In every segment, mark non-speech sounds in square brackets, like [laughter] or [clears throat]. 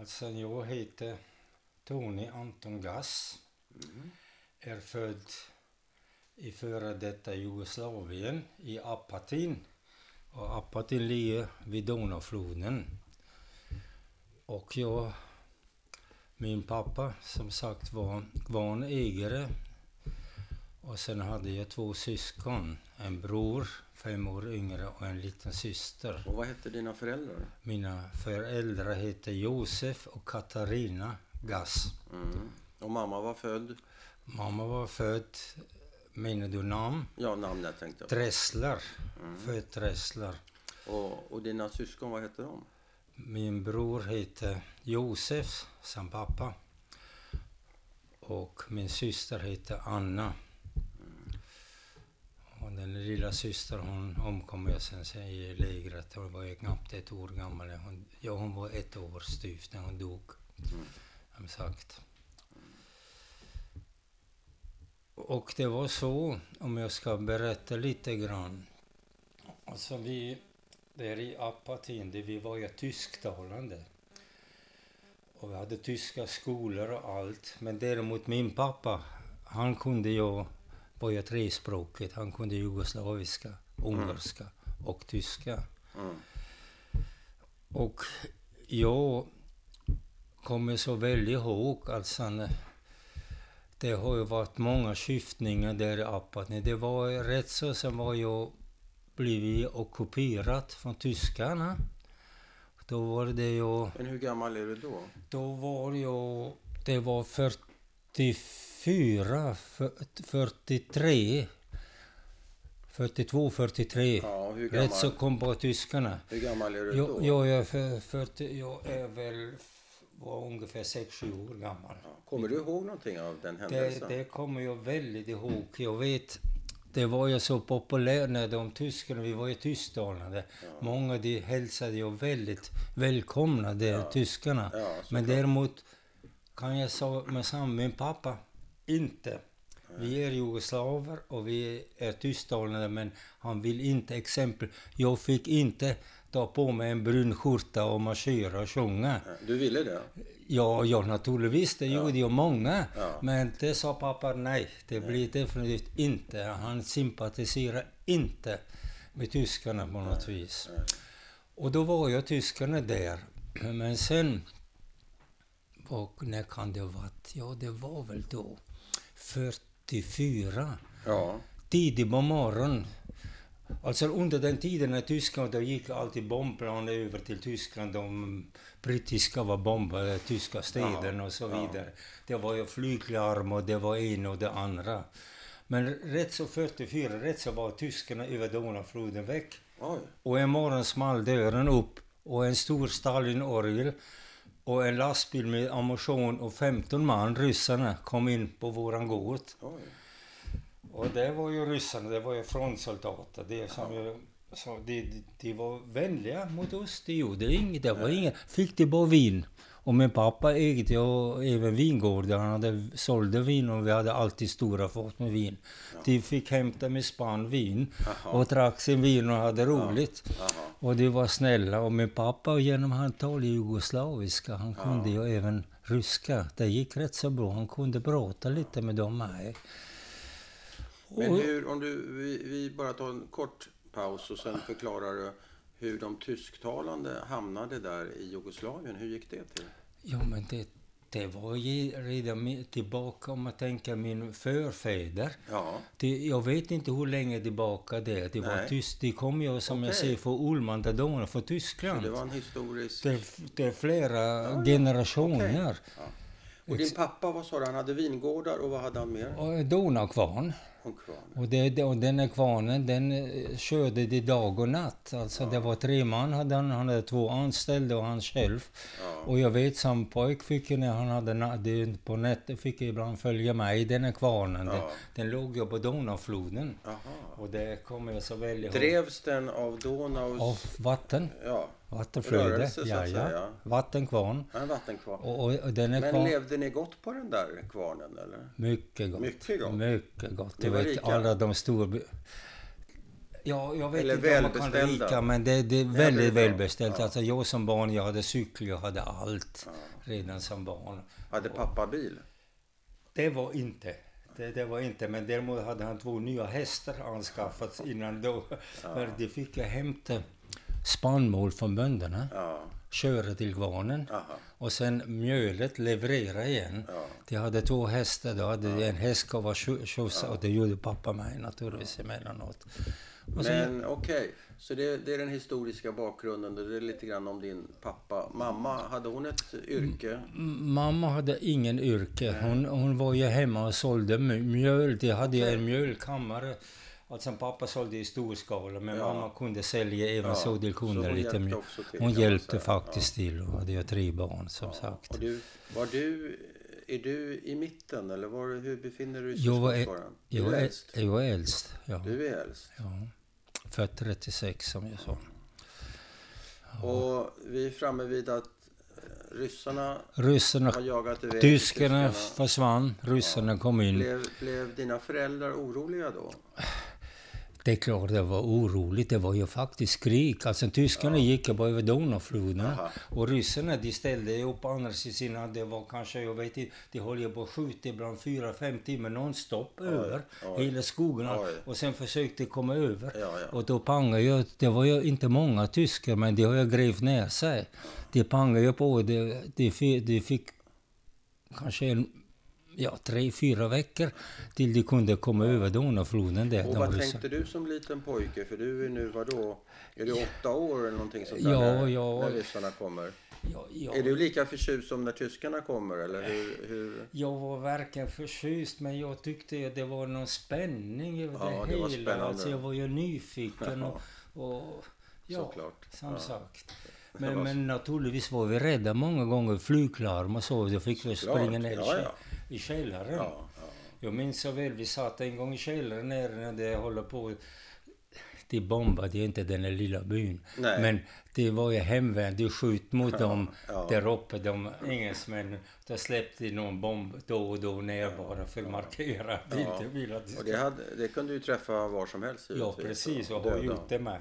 Alltså, jag heter Tony Anton Gass. Mm. Är född i före detta Jugoslavien, i Apatin. Och Apatin ligger vid Donaufloden. Och jag, min pappa som sagt var kvarnägare. Och sen hade jag två syskon. En bror, fem år yngre, och en liten syster. Och vad hette dina föräldrar? Mina föräldrar heter Josef och Katarina Gass. Mm. Och mamma var född? Mamma var född, menar du namn? Ja, namnet tänkte jag på. Dressler. Mm. Född Dressler. Och, och dina syskon, vad hette de? Min bror heter Josef, som pappa. Och min syster heter Anna. Och den lilla systern hon omkom jag sen sen i lägret. Hon var ju knappt ett år gammal. Hon, ja, hon var ett år styvt när hon dog. Mm. Sagt. Och det var så, om jag ska berätta lite grann. Alltså vi, där i Apatin, där vi var ju tysktalande. Och vi hade tyska skolor och allt. Men däremot min pappa, han kunde ju, var jag trespråkig. Han kunde jugoslaviska, ungerska och tyska. Mm. Och jag kommer så väl ihåg att sen, det har ju varit många skiftningar där i Apatny. Det var rätt så, sen var jag blivit ockuperad från tyskarna. Då var det ju... Men hur gammal är du då? Då var jag, det var 45 4, 43. 42, 43. Ja, hur gammal? Rätt så kom på tyskarna. Hur gammal är du då? Jo, jag, för, 40, jag är väl var ungefär 6-7 år gammal. Ja, kommer du ihåg någonting av den händelsen? Det, det kommer jag väldigt ihåg. Jag vet, det var ju så populärt när de tyskarna, vi var ju tysktalande. Ja. Många de hälsade jag väldigt välkomna, de ja. tyskarna. Men däremot kan jag säga med samma, min pappa inte. Vi är jugoslaver och vi är tysktalande men han vill inte exempel. Jag fick inte ta på mig en brun skjorta och marschera och sjunga. Ja, Du ville det? Ja, ja naturligtvis, det gjorde ju många. Ja. Men det sa pappa nej, det blir definitivt inte. Han sympatiserar inte med tyskarna på något vis. Nej. Och då var ju tyskarna där. Men sen, och när kan det ha varit? Ja, det var väl då 44. Ja. Tidigt på morgonen. Alltså under den tiden när tyskarna, då gick alltid bombplan över till Tyskland. De brittiska var bombade tyska städerna och så ja. vidare. Det var ju flyglarm och det var en och det andra. Men rätt så 44, rätt så var tyskarna över Donaufloden väck. Oj. Och en morgon small dörren upp och en stor Stalin-orgel och en lastbil med ammunition och 15 man, ryssarna, kom in på våran gård. Oj. Och det var ju ryssarna, det var ju frontsoldater. Det som ju, så de, de, de var vänliga mot oss, de gjorde inget. Det var inget. Fick de bara vin. Och min pappa ägde ju även vingårdar. Han hade, sålde vin och vi hade alltid stora fat med vin. De fick hämta med spann vin Jaha. och drack sin vin och hade roligt. Jaha. Och de var snälla. Och min pappa, genom han talade jugoslaviska, han Ja. kunde ju även ryska. Det gick rätt så bra. Han kunde prata lite med dem med. Men Och- hur, om du, vi, vi bara tar en kort paus och sen förklarar du hur de tysktalande hamnade där i Jugoslavien. Hur gick det till? Ja, men det, det var ju redan tillbaka om man tänker min förfäder. Ja, Det, jag vet inte hur länge tillbaka det är. Det var tyst. De kom ju som jag Okej. säger från Ulmandadonerna, från så Tyskland. det var en historisk... Det, det är flera ja. generationer. Ja. Och din pappa, vad sa du, han hade vingårdar och vad hade han mer? Donaukvarn. Och. Och, det, och den här kvarnen, den eh, körde de dag och natt. Alltså det var tre man, hade han, han hade två anställda och han själv. Ja. Och jag vet som pojk fick när han hade på nätet fick jag ibland följa med i den här kvarnen. Den, Ja. den låg ju på Donaufloden. Jaha. Och det kommer jag så väl ihåg. Drevs den av Donaus... Av vatten. Ja, Vattenflöde. Rörelse, så att ja, ja. säga. Vattenkvarn. en vattenkvarn. Och, och, och den är Men levde ni gott på den där kvarnen eller? Mycket gott. Mycket gott. Mycket gott. Du vet rika. alla de stora... Ja, jag vet Eller inte om man kan rika, men det, det är det väldigt välbeställt. Ja. Alltså jag som barn, jag hade cykel, jag hade allt redan som barn. Hade pappa bil? Det var inte. Det, det var inte, men däremot hade han två nya hästar anskaffat innan då. För de fick jag hämta spannmål från bönderna, Ja. köra till kvarnen Aha. och sen mjölet leverera igen. Ja. De hade två hästar, då hade de en häst och var tjo- tjosa och det gjorde pappa mig naturligtvis emellanåt. Och Men okej, så det, det är den historiska bakgrunden. Det är lite grann om din pappa. Mamma, hade hon ett yrke? Mamma hade ingen yrke. Hon, hon var ju hemma och sålde mj- mjöl. De hade Okej. en mjölkammare. Alltså pappa sålde i stor skala, men Ja. mamma kunde sälja även Ja, så till så kunder hon lite hjälpte också till, Hon hjälpte faktiskt till och hade ju tre barn som sagt. Och du, var du, är du i mitten eller var, hur befinner du dig i Jag var, syskonskaran? jag, är är, äldst? jag är äldst. Ja. Du är äldst. Ja. Född 36 som jag sa. Och vi är framme vid att eh, ryssarna Ryssarna, har jagat iväg tyskarna försvann, ryssarna kom in. Blev, blev dina föräldrar oroliga då? Det är klart det var oroligt. Det var ju faktiskt krig. Alltså tyskarna gick ju bara över Donaufloden. Aha. Och ryssarna de ställde upp andra sidan. Det var kanske, jag vet inte, de höll ju på att skjuta ibland fyra, fem timmar nonstop över oj. hela skogarna. Oj. Och sen försökte komma över. Ja, ja. Och då pangade ju, det var ju inte många tyskar men de har ju grävt ner sig. De pangade ju på, de, de, de fick kanske en, ja, tre, fyra veckor till de kunde komma över Donaufloden där. Och vad tänkte du som liten pojke? För du är nu vadå? Är du åtta år eller någonting sånt där Ja, när, ja. när ryssarna kommer? Ja, ja, Är du lika förtjust som när tyskarna kommer eller hur? hur? Jag var varken förtjust men jag tyckte att det var någon spänning över Ja, det det var hela. spännande. Alltså jag var ju nyfiken och, [laughs] och ja, Såklart. som sagt. Men, men naturligtvis var vi rädda många gånger. Flyglarm och så. Då fick vi springa ner Ja, ja. I källaren. Ja, ja. Jag minns så väl, vi satt en gång i källaren när det håller på. De bombade ju inte den här lilla byn. Nej. Men det var ju hemvärn, de sköt mot dem ja. där uppe, de engelsmännen. Då släppte de någon bomb då och då ner bara för att markera att de inte ville att de Och det, hade, det kunde ju träffa var som helst Ja, precis. Och har gjort det med.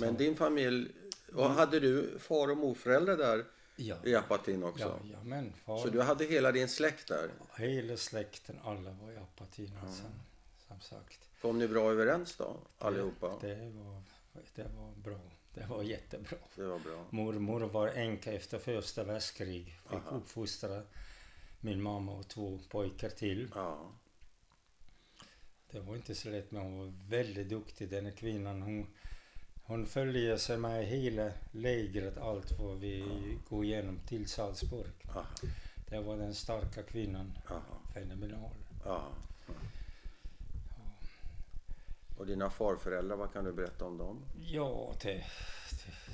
Men din familj, och hade du far och morföräldrar där ja, i Apatin också? ja, men far, Så du hade hela din släkt där? hela släkten, alla var i apatin alltså, som sagt. Kom ni bra överens då, allihopa? Det var, det var bra. Det var jättebra. Det var bra. Mormor var änka efter första världskrig. Fick Aha. uppfostra min mamma och två pojkar till. Ja. Det var inte så lätt men hon var väldigt duktig den kvinnan. Hon, hon följer sig med hela lägret allt vad vi går igenom till Salzburg. Aha. Det var den starka kvinnan. Aha. Fenomenal. Ja. Och dina farföräldrar, vad kan du berätta om dem? Ja, det,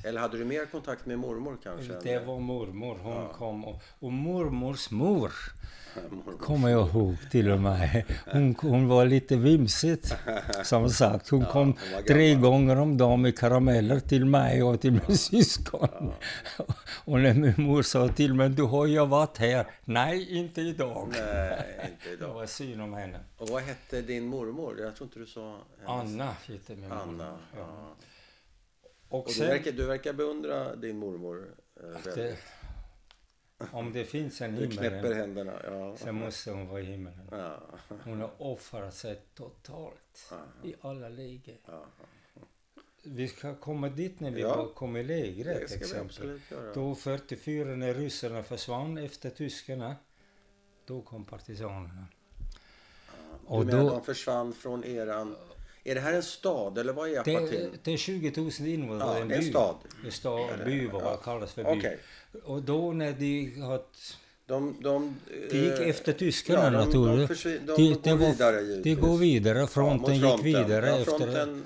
Eller hade du mer kontakt med mormor kanske? det, det var mormor. Hon Ja. kom och, och mormors mor [laughs] kommer jag ihåg till och med. Hon, hon var lite vimsigt som sagt. Hon kom hon tre gånger om dagen med karameller till mig och till min syskon. [laughs] Och när min mor sa till mig, du har ju varit här. Nej, inte idag. Nej, inte [laughs] Det idag. var synd om henne. Och vad hette din mormor? Jag tror inte du sa hennes. Anna hette min Anna. mormor. Ja. Ja. Och Och du sen, verkar, du verkar beundra din mormor eh, det, om det finns en Du knäpper himmel händerna. Ja. så måste hon vara i himmelen. Ja. Hon har offrat sig totalt i alla läger. Ja. Vi ska komma dit när vi Ja. kom i lägret exempel. Då 44 när ryssarna försvann efter tyskarna. Då kom partisanerna. Du Och menar då, de försvann från eran... Är det här en stad eller vad är det, Apatin? det är 20 000 invånare. Ja, det är en stad. En stad, by var Ja. kallas för by. Okej. Och då när de har De, de, Det gick eh, efter tyskarna ja, de, de, naturligtvis. de, Det- går det var- vidare Det givetvis. går vidare, Ja, fronten, gick fronten. vidare Ja, efter... fronten,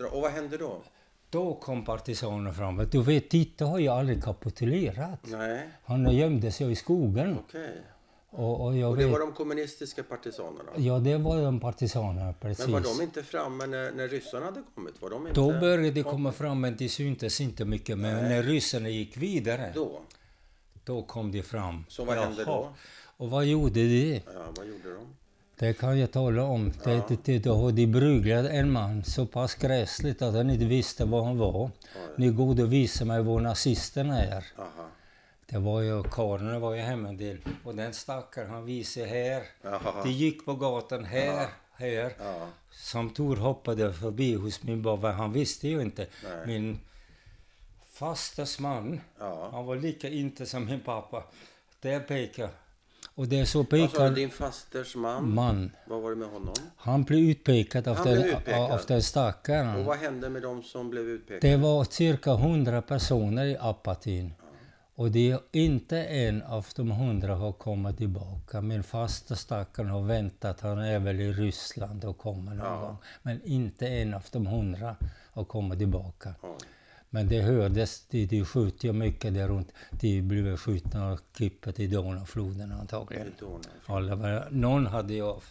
eh, och vad hände då? Då kom partisanerna fram. Du vet, Titta har ju aldrig kapitulerat. Nej, Han gömde sig i skogen. okej. Och, och Och det vet, var de kommunistiska partisanerna? Ja, det var de partisanerna, precis. Men var de inte framme när, när ryssarna hade kommit? Var de inte... Då började det komma fram, men det syntes inte mycket. Men Nej. när ryssarna gick vidare, då, Då? kom de fram. Så vad hände då? Och vad gjorde de? Ja, vad gjorde de? Det kan jag tala om. Det, det, det, då de bruglat en man så pass gräsligt att han inte visste vad han var. Oj. Ni går och visar mig var nazisterna är. Aha. Det var ju, karlarna var ju hemma en del. Och den stackaren han visade här. Jaha. De gick på gatan här, här. Ja. Som Tor hoppade förbi hos min baba. Han visste ju inte. Nej. Min fasters man, han var lika inte som min pappa. Där pekar. Och det är så pekar din fasters man? man. Vad var det med honom? Han blev utpekad av den, blev utpekad. av den Och stackaren. vad hände med de som blev utpekade? Det var cirka 100 personer i Apatin. Och det är inte en av de hundra har kommit tillbaka. Min fasta stackaren har väntat, han är väl i Ryssland och kommer någon Ja. gång. Men inte en av de hundra har kommit tillbaka. Oj. Men det hördes, de, de skjuter ju mycket där runt. De blev skjutna och klippet i Donafloden antagligen. Alla, någon hade jag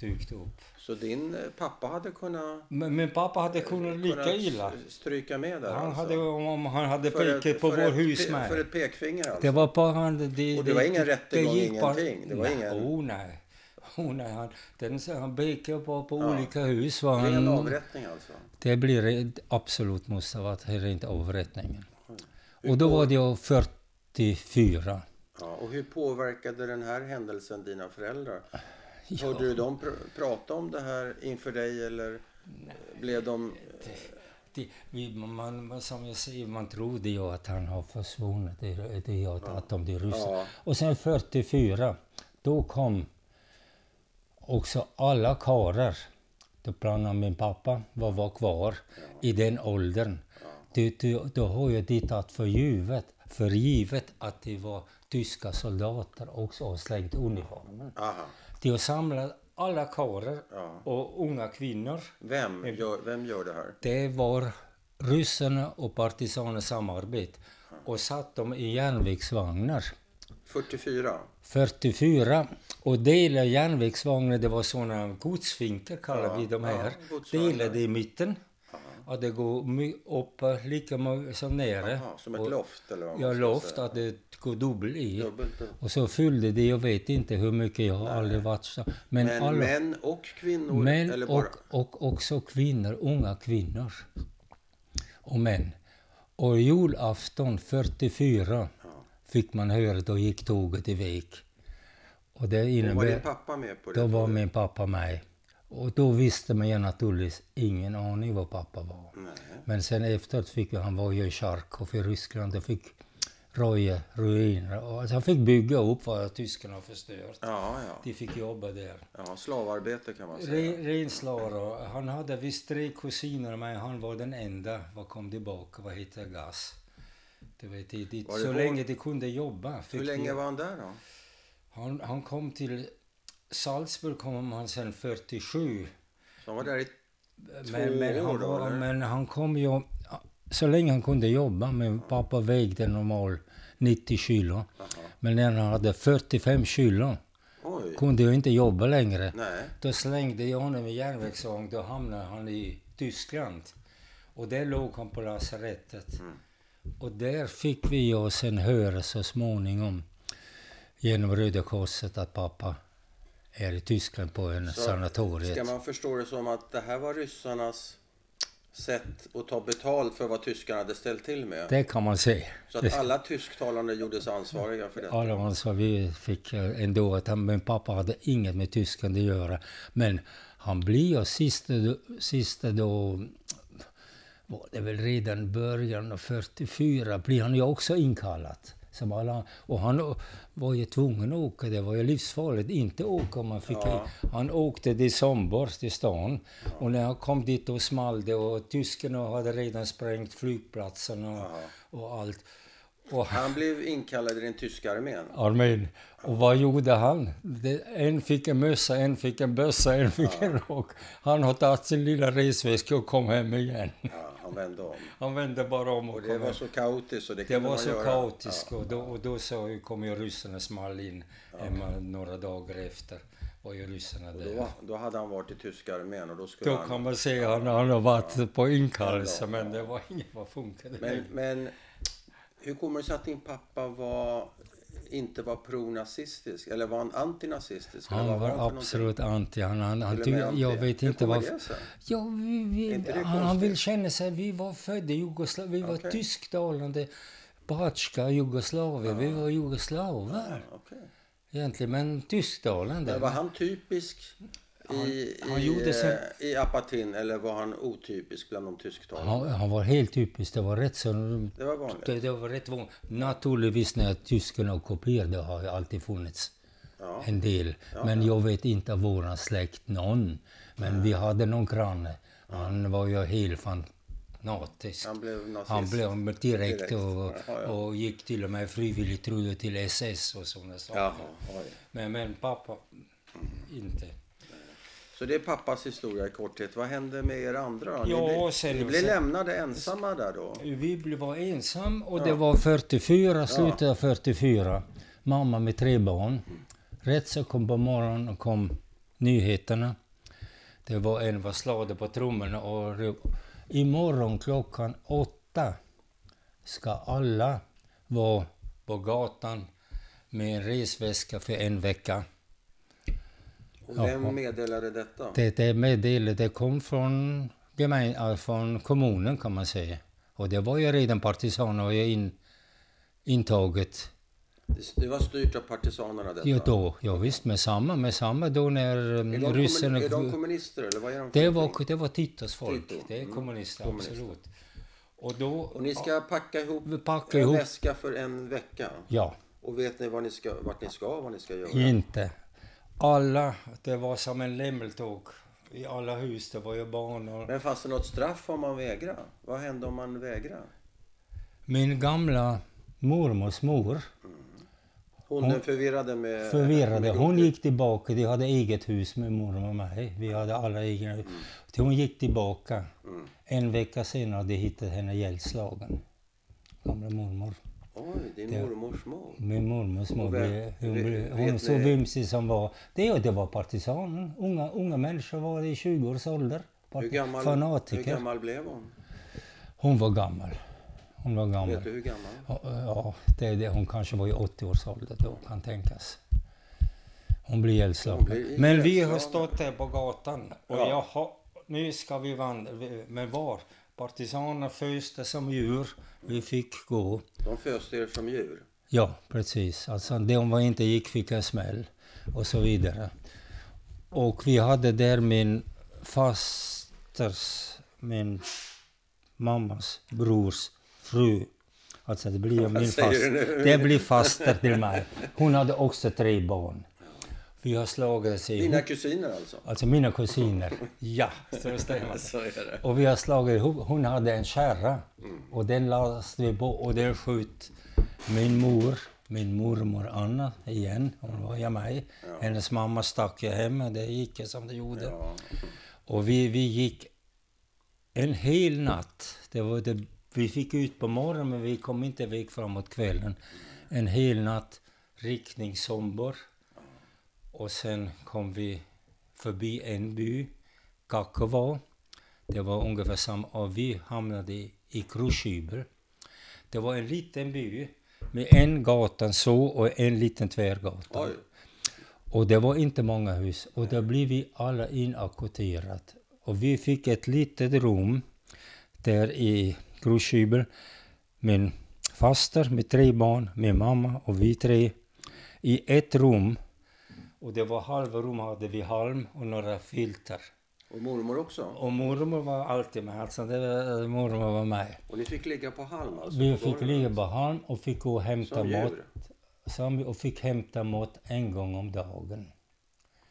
dykt upp. Så din eh, pappa hade kunnat, Men min pappa hade kunnat lika illa. stryka med där Han alltså? hade, om han hade pekat på vår ett pe- husmär. För ett pekfinger alltså? Det var bara han... Det, Och det var ingen rättegång, ingenting? Det var nej, ingen- Oh, nej. Oh, nej. Han, den, han pekade bara på Ja. olika hus. Var han, avrättning alltså? det blir absolut måste ha varit rent avrättningen. Och då var det jag 44. Ja, och hur påverkade den här händelsen dina föräldrar? Ja. Hörde du dem pr- prata om det här inför dig eller blev de... Det, vi, man, som jag säger, man trodde ju att han har försvunnit. Det, det, att, att de blir ryssar. Ja, Och sen 44, då kom också alla karlar. Bland annat min pappa var, var kvar i den åldern. Då, då, då har de tagit för givet, för givet att det var tyska soldater också och slängt uniformen. aha. De har samlat alla karlar Ja. och unga kvinnor. Vem gör, vem gör det här? Det var ryssarna och partisanerna samarbete och satt dem i järnvägsvagnar. 44? 44 och delade järnvägsvagnar, det var såna godsfinkar kallar Ja, vi de ja, här. godsvagnar. delade i mitten. Och det går upp lika mycket som nere. Aha, som ett och, loft eller vad man Ja, loft, säga. att det går dubbel i. Dubbelt upp. Och så fyllde det, jag vet inte hur mycket, jag har aldrig varit så. Men, Men alla, män och kvinnor? män eller och, bara... och också kvinnor, unga kvinnor. Och män. Och julafton 44 Ja. fick man höra, då gick tåget iväg. Och det Och var innebär... din pappa med på det? Då var min pappa med. Och då visste man ju naturligtvis ingen aning vad pappa var. Nej. Men sen efteråt fick han var ju i Charkov i Ryssland och fick röja ruiner. Alltså han fick bygga upp vad tyskarna förstört. Ja, ja. De fick jobba där. ja. Slavarbete kan man säga. Re, renslavar. Han hade visst tre kusiner men han var den enda vad kom tillbaka. Vad heter gas? Du vet, de, de, Var det så hårt? länge de kunde jobba. Hur de- länge var han där då? han, han kom till Salzburg kom han sen 47. Så han var där i... Men, men, år han var, men han kom ju... Så länge han kunde jobba. Min pappa vägde normal 90 kilo. Aha. Men när han hade 45 kilo Oj. kunde jag inte jobba längre. Nej. Då slängde jag honom i järnvägsvagn. Då hamnade han i Tyskland. Och där låg han på lasarettet. Mm. Och där fick vi oss sen höra så småningom genom Röda Korset att pappa är i Tyskland på en Så sanatoriet. Ska man förstå det som att det här var ryssarnas sätt att ta betalt för vad tyskarna hade ställt till med? Det kan man se. Så att alla tysktalande gjordes ansvariga för detta? Alla ansvar vi fick eh, ändå att han, min pappa hade inget med Tyskland att göra. Men han blir ju sista, sista då, var det väl redan början av 44, blir han ju också inkallad. Som alla, och han var ju tvungen att åka, det var ju livsfarligt. Inte åka om man fick... Ja. Han åkte till Sombor, till stan. Och när han kom dit då small det och tyskarna hade redan sprängt flygplatsen och, Ja. och allt. Och Han blev inkallad i den tyska armén. armén. Och vad gjorde han? En fick en mössa, en fick en bössa, en fick en rock. Han har tagit sin lilla resväska och kom hem igen. Ja, han vände om. Han vände bara om och, Och det var så kaotiskt så det Det var så göra. kaotiskt och då, och då så kom ju ryssarna small in hemma några dagar efter. Var ju ryssarna då, där. var, då hade han varit i tyska armén och då skulle Då han... kan man se att han, han har varit på inkallelse men det var inget vad funkade. Men, men hur kommer det sig att din pappa var inte var pronazistisk? Eller var han antinazistisk? Han var han för absolut anti. Han, han, han, tyck- jag anti. vet inte varför. Ja, vi, vi, han, han vill känna sig... Vi var födda i Jugoslavien. Vi var Okej. tysktalande. Bratska, Jugoslavien. Vi var jugoslaver Okej. egentligen. Men tysktalande. Men var han typisk i, han i, sig- eh, i Apatin eller var han otypisk bland de tysktalande? Han, han var helt typisk. Det var rätt så... Det var vanligt. Det, det var rätt vanligt. Naturligtvis när tyskarna kopierade har ju alltid funnits Ja. en del. Men jag vet inte av våran släkt någon. Men vi hade någon granne. Han var ju helt fanatisk. Han blev nazist. Han blev direkt, Direkt. Och, Ja, ja. och gick till och med frivilligt tror jag, till SS och sådana saker. Men, men pappa, inte. Så det är pappas historia i korthet. Vad hände med er andra då? Ni, Ja, blev, sen- ni blev lämnade ensamma där då? Vi blev- var ensam och det var 44, slutet av 44. Mamma med tre barn. Rätt så kom på morgonen kom nyheterna. Det var en var slagen på trummorna och imorgon klockan åtta ska alla vara på gatan med en resväska för en vecka. Och vem meddelade detta? Det, det meddelandet det kom från, gemen, äh, från kommunen kan man säga. Och det var ju redan partisaner ju in, intaget. Det- Det var styrt av partisanerna detta? Ja, då, ja visst, med samma, med samma då när Är de, ryssarna... kommun, är de kommunister eller vad är de det, var, det var Titos folk. Tito, Det är mm, kommunister, kommunister. absolut. Och då... Och ni ska packa ihop Vi packar en ihop. väska för en vecka? Ja, Och vet ni vad ni ska, vart ni ska och vad ni ska göra? inte. Alla, det var som en lämmeltåg. I alla hus, det var ju barn och... Men fanns det något straff om man vägrar? Vad hände om man vägrar? Min gamla mormors mor Hon, den förvirrade med... förvirrade. Hon gick tillbaka. De hade eget hus med mormor och mig. Vi hade alla egna hus. Hon gick tillbaka. Mm. En vecka senare de hittat henne ihjälslagen. Gamla mormor. Oj, din mormors mor. Min mormors mor vem- hon, vet- vet hon ni- så vimsig som var. Det, det var partisanen. Unga, unga människor var i 20 års ålder. Hur gammal, hur Fanatiker. gammal blev hon? Hon var gammal. Hon var gammal. Vet du hur gammal? Ja, det är det. Hon kanske var i 80 års ålder då, kan tänkas. Hon blir ihjälslagen. Men vi har stått här på gatan och Ja. jaha, nu ska vi vandra. Men var? Partisanerna föste som djur. Vi fick gå. De föste er som djur. Ja, precis. Alltså, de var inte gick fick en smäll och så vidare. Och vi hade där min fasters, min mammas brors fru. Alltså det blir min säger fast, du nu? det blir faster till mig. Hon hade också tre barn. Vi har slagits ihop. Dina kusiner alltså? Alltså mina kusiner. [laughs] Ja, så stämmer. Så är det. Och vi har slagit ihop. Hon hade en kärra och den lastade vi på och den sköt min mor, min mormor Anna igen. Hon var ju mig. Hennes mamma stack ju hemma. Det gick som det gjorde. Ja. Och vi, vi gick en hel natt. Det var det, vi fick ut på morgonen men vi kom inte iväg framåt kvällen. En hel natt riktning Sombor. Och sen kom vi förbi en by, Kakova. Det var ungefär samma, och vi hamnade i, Krushybel. Det var en liten by med en gata så och en liten tvärgata. Oj. Och det var inte många hus. Och då blev vi alla inakvoterat. Och vi fick ett litet rum där i Grushybel. Min faster med tre barn, min mamma och vi tre. I ett rum. Och det var halva rum hade vi halm och några filter. Och mormor också? Och mormor var alltid med. Alltså det var, mormor var med. Och ni fick ligga på halm alltså? Vi fick ligga på halm och fick gå och hämta Som mat. Som, och fick hämta mat en gång om dagen.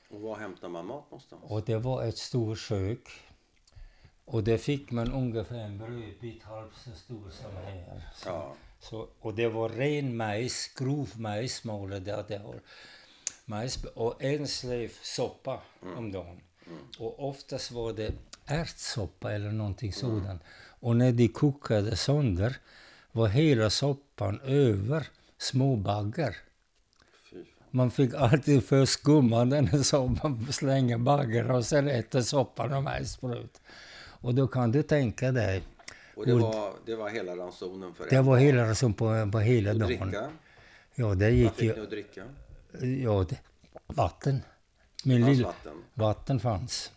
Och var hämtar man mat någonstans? Och det var ett stort kök. Och det fick man ungefär en brödbit halvt så stor som här. Så, Ja. så, och det var ren majs, grov majsmål där det var majs och en slev soppa om dagen. Och oftast var det ärtsoppa eller någonting sådant. Och när de kokade sönder var hela soppan över små baggar. Man fick alltid först skumma den soppan, slänga baggar och sen äta soppan och majsbröd. Och då kan du tänka dig, Och det var, det var hela ransonen för det var hela som på, på hela Och dagen. dricka? Ja, det Vad gick fick ju... ni att dricka? Ja, det, vatten. Min Fanns lilla, vatten? vatten fanns.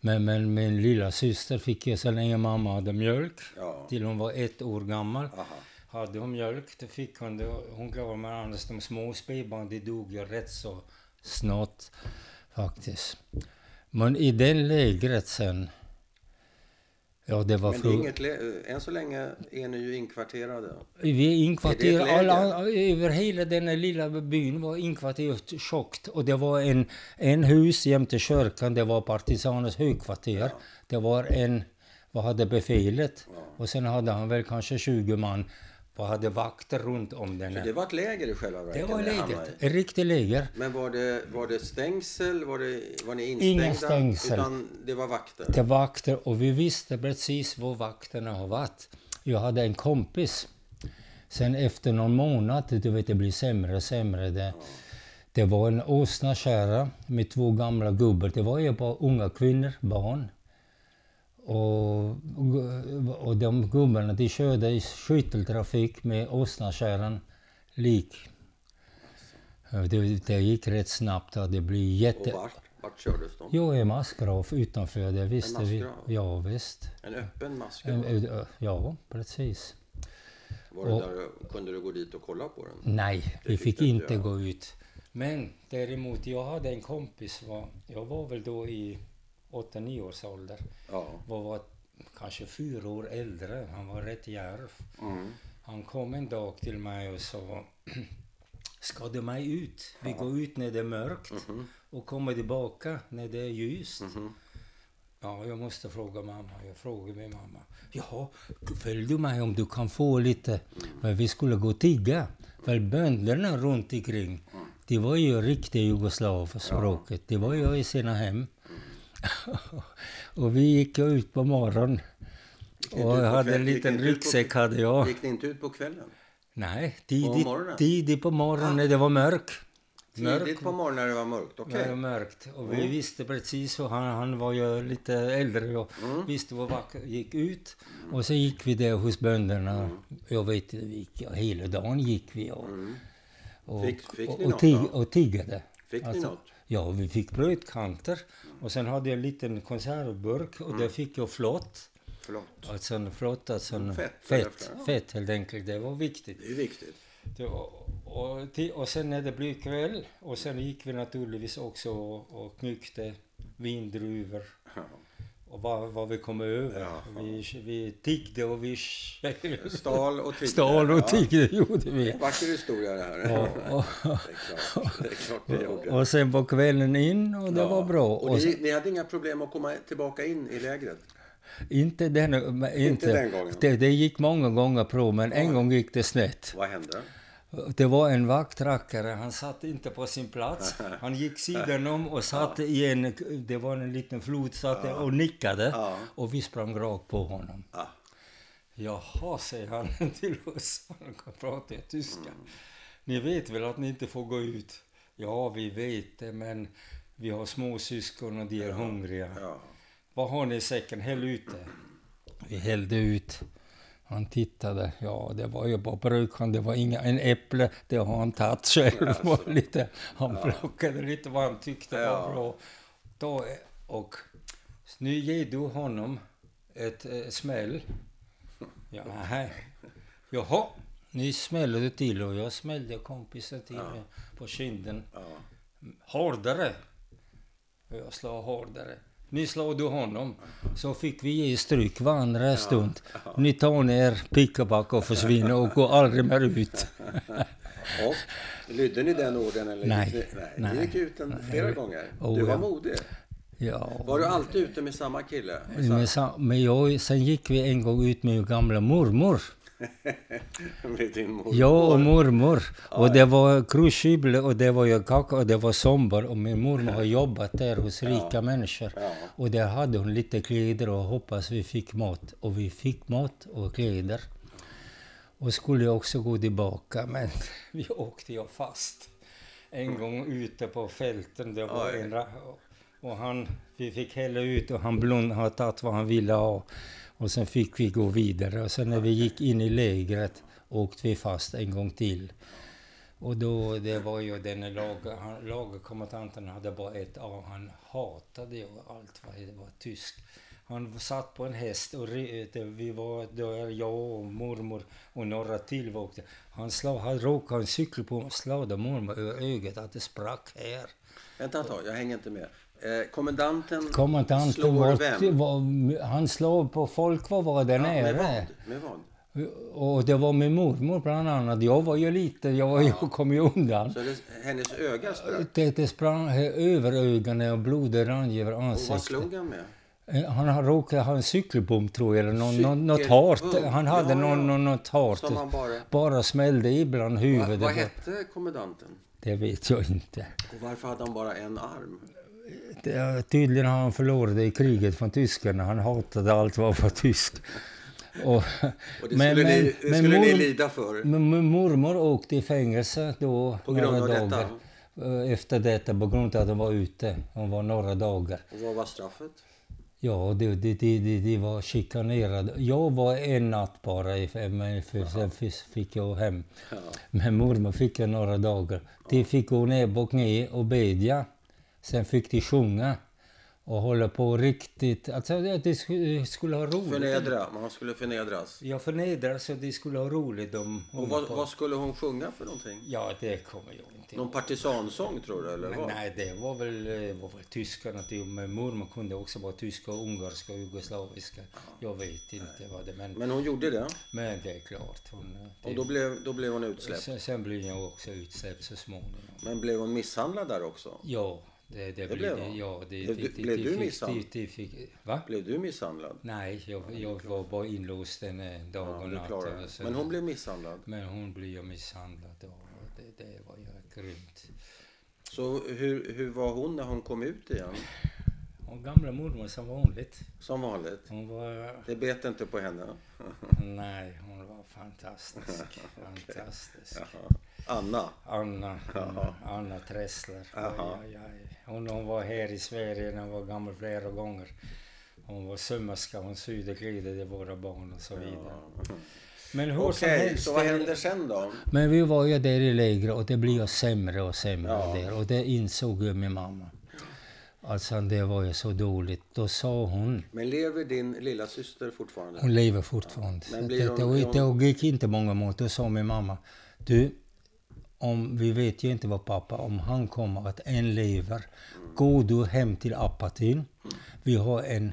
Men, men min lilla syster fick ju så länge mamma hade mjölk. Ja. Till hon var ett år gammal. Aha. Hade hon mjölk, då fick hon det. Hon gav mig annars de små spädbarn, de dog ju rätt så snart faktiskt. Men i den lägret sen, ja det var Men är fru- inget än så länge är ni ju inkvarterade. Vi är Är inkvarterade, ett alla, över hela den lilla byn var inkvarteret tjockt. Och det var en, en hus jämte kyrkan, det var partisaners högkvarter. Det var en, vad hade befälet? Och sen hade han väl kanske 20 man, vad hade vakter runt om den Så det var ett läger i själva Det verket? var hamnade lägret, i. ett riktigt läger. Men var det, var det stängsel? Var, det, var ni instängda? Inga stängsel. Utan det var vakter? till vakter och vi visste precis var vakterna har varit. Jag hade en kompis. Sen efter någon månad, du vet det blir sämre och sämre. Det, det var en åsnakärra med två gamla gubbar. Det var ju bara unga kvinnor, barn. Och, och de gubbarna de körde i skytteltrafik med åsnakärran lik. Det, det gick rätt snabbt och det blev Och jätte... vart? Vart kördes de? Jo, i massgrav utanför, det visste vi. massgrav? Ja, visst. En öppen? En- ö- Ja, precis. Var det och- där, kunde du gå dit och kolla på den? Nej, vi fick fick inte göra. gå ut. Men däremot, jag hade en kompis, var, jag var väl då i 8-9 års ålder. Ja. Var, var kanske fyra år äldre, han var rätt djärv. Mm. Han kom en dag till mig och sa [clears throat] Ska du mig ut? Vi går ut när det är mörkt Mhm. och kommer tillbaka när det är ljust. Mhm. Ja, jag måste fråga mamma. Jag frågar min mamma. Jaha, följ du mig om du kan få lite. Men vi skulle gå och tigga. För bönderna runt omkring, de var ju riktiga jugoslavspråket. De var ju i sina hem. [laughs] och vi gick ut på morgonen. Ni Och jag på hade en liten ni på- ryggsäck hade jag. Gick ni inte ut på kvällen? Nej, På tidigt, morgonen? tidigt på morgonen när det var mörk. Tidigt på morgonen när det var mörkt? Okej. Var mörkt. Och vi Mm. visste precis, och han, han var ju lite äldre och Mm. visste var vacker gick ut. Och så gick vi där hos bönderna. Mm. Jag vet inte, vi gick, hela dagen gick vi och, och, Fick- fick och, ni och, tig, och tiggade. Fick ni Alltså, något? Ja, vi fick brödkanter. Och sen hade jag en liten konservburk och Mm. där fick jag flott. Förlåt. Alltså en flott, alltså en Fett, fett? Ja. fett helt enkelt. Det var viktigt. Det är viktigt. Det var, och, och sen när det blev kväll och sen gick vi naturligtvis också och, och knyckte vindruvor Ja. Och vad, vad vi kom över. Jaha. Vi, vi tiggde och vi [laughs] Stal och tiggde. stal och Ja. tiggde [laughs] gjorde vi. Vacker historia det här. Och, [laughs] och, Det är klart det, är klart det gjorde. och sen på kvällen in och det Ja. var bra. Och Och ni, ni hade inga problem att komma tillbaka in i lägret? inte, den, inte, Inte den gången? Det, det gick många gånger på men en gång gick det snett. Vad hände? Det var en vaktrackare, han satt inte på sin plats. [laughs] Han gick sidan om och satt i en, det var en liten flod, satt där och nickade. Ja. Och vi sprang rakt på honom. Ah. Jaha, säger han [laughs] till oss. Han kan prata tyska. Ni vet väl att ni inte får gå ut? Ja, vi vet det, men vi har små syskon och de är hungriga. Ja. Vad har ni i säcken? Häll ut det. [clears throat] Vi hällde ut. Han tittade. Ja, det var ju bara brödkorn. Det var inga, en äpple. Det har han tagit själv. Alltså. [laughs] lite, han plockade lite vad han tyckte Ja. var bra. Då, och nu ger du honom ett eh, smäll. Ja, nej. Jaha, nu smäller du till och jag smällde kompisen till mig på kinden. Ja. Hårdare. Och Jag slår hårdare. Slår du honom. Så fick vi ge stryk varandra en stund. Ni tar ner pick-up och försvinner och går aldrig mer ut. [laughs] Och, lydde ni den orden? Eller Nej. Ni, nej. Nej. Ni gick ut en, flera gånger. Oh, du var ja. modig. Ja. Var du alltid ute med samma kille? Med Men, sa- men jag, sen gick vi en gång ut med min gamla mormor. [laughs] med din mor? Jag och mormor. Och det var crucible och det var ju kaka och det var sommar. Och min mormor har jobbat där hos rika människor. Ja. Och där hade hon lite kläder och hoppas vi fick mat. Och vi fick mat och kläder. Och skulle jag också gå tillbaka men [laughs] vi åkte ju fast. En gång ute på fälten. Det var en, och han, vi fick hälla ut och han blund, har tagit vad han ville ha. Och sen fick vi gå vidare. Och sen när vi gick in i lägret åkte vi fast en gång till. Och då, det var ju den han- lagerkommandanten hade bara ett A. Han hatade ju allt vad det var tysk. Han satt på en häst och eh, vi var, då är jag och mormor och några till var åkte. Han, slag, han råkade en cykel på och slog mormor över ögat att det sprack här. Vänta ett tag, jag hänger inte med. Eh, kommendanten Kommandanten slår var, vem? var, han slog på folk vad var där Ja, med nere. vad? Med vad? Och det var min mormor bland annat. Jag var ju liten, jag, var, jag kom ju undan. Så det, hennes öga sprack? Det, det sprang över ögonen och blodet rann över Och vad ansiktet. slog han med? Eh, Han råkat ha en cykelbom tror jag, eller någon, någon, något hart. Han hade Ja, någon, ja. någon, något hart. Bara... Bara smällde i bland Va, huvudet. vad hette kommendanten? Det vet jag inte. Och varför hade han bara en arm? Det, tydligen har han förlorat i kriget från tyskarna. Han hatade allt vad var tysk. Och, Och det skulle, ni, det skulle ni mor- lida för. Men mormor åkte i fängelse då På grund några av detta? dagar. Eh, Efter detta, på grund av att hon var ute. Hon var några dagar. Och vad var straffet? Ja, de, de, de, de, de var chikanerade. Jag var en natt bara, men för, sen fick- jag hem. Ja. Men mormor fick jag några dagar. De fick gå ner på knä och bedja. Sen fick de sjunga. Och hålla på riktigt. Alltså, att de skulle, ha roligt. Förnedra, man skulle förnedras. Jag förnedrar så de skulle ha roligt. De, Och vad, vad skulle hon sjunga för någonting? Ja, det kommer jag inte Någon partisansång tror du eller Men vad? nej, det var väl, eh, var väl tyskarna. Men mormor kunde också vara tyska, ungerska och jugoslaviska. Jag vet inte vad det men, Men hon gjorde det. men det är klart. Hon, eh, det, Och då blev, då blev hon utsläppt. sen, sen blev jag också utsläppt så småningom. Men blev hon misshandlad där också? Ja, det, det, blev blev det. Ja, det, Blev det, det, blev det du misshandlad? det- det Va? Blev du misshandlad? Nej, jag, jag var bara inlåst en dag Ja, och natt. det. så- Men hon blev misshandlad. men hon blev ju misshandlad och det, det var ju grymt. Så hur, hur var hon när hon kom ut igen? Och gamla mormor som vanligt. Som vanligt. Hon var Det bet inte på henne. [laughs] Nej, hon var fantastisk. [laughs] Fantastisk. Jaha. Anna. Anna, Jaha. Anna Tressler. Jaha. Oj, oj, oj. Hon, hon var här i Sverige när hon var gammal flera gånger. Hon var sömmerska, hon sydde kläder till våra barn och så vidare. Men hur Okej, helst. så vad det- hände sen då? Men vi var ju där i lägret och det blev sämre och sämre Ja. där. Och det insåg ju min mamma. Alltså det var ju så dåligt. Då sa hon, Men lever din lilla syster fortfarande? hon lever fortfarande. Men Det, blir det, det, är hon- det gick inte många månader. Då sa min mamma, du, om, vi vet ju inte vad pappa, om han kommer att än lever. Gå du hem till Apatin. Vi har en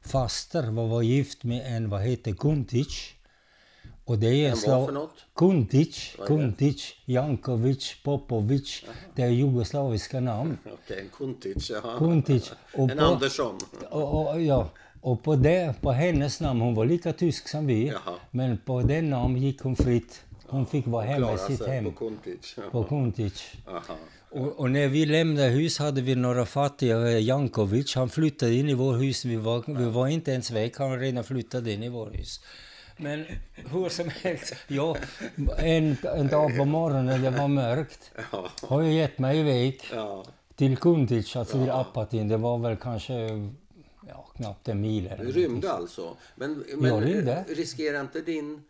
faster, vad var gift med en, vad heter Guntic. Och det är något? Kuntic, det? Kuntic, Jankovic, Popovic. Det är jugoslaviska namn. [laughs] Okej, en Kuntic. Ja. Kuntic. [laughs] Och En på, Andersson. och, och, ja, och på, det, på hennes namn, hon var lika tysk som vi, Jaha. men på den namn gick hon fritt. Hon fick vara hemma i sitt hem på Kuntic. på Kuntic. Och, och när vi lämnade hus hade vi några fattiga, Jankovic, han flyttade in i vår hus. Vi var, vi var inte ens väck, han redan flyttade in i vår hus. Men hur som helst, ja, en, en dag på morgonen när det var mörkt Ja. har jag gett mig iväg Ja. till Kuntic, alltså till Apatin. Det var väl kanske ja, knappt en mil. eller Du någonting. rymde alltså. Men, men riskerar inte din,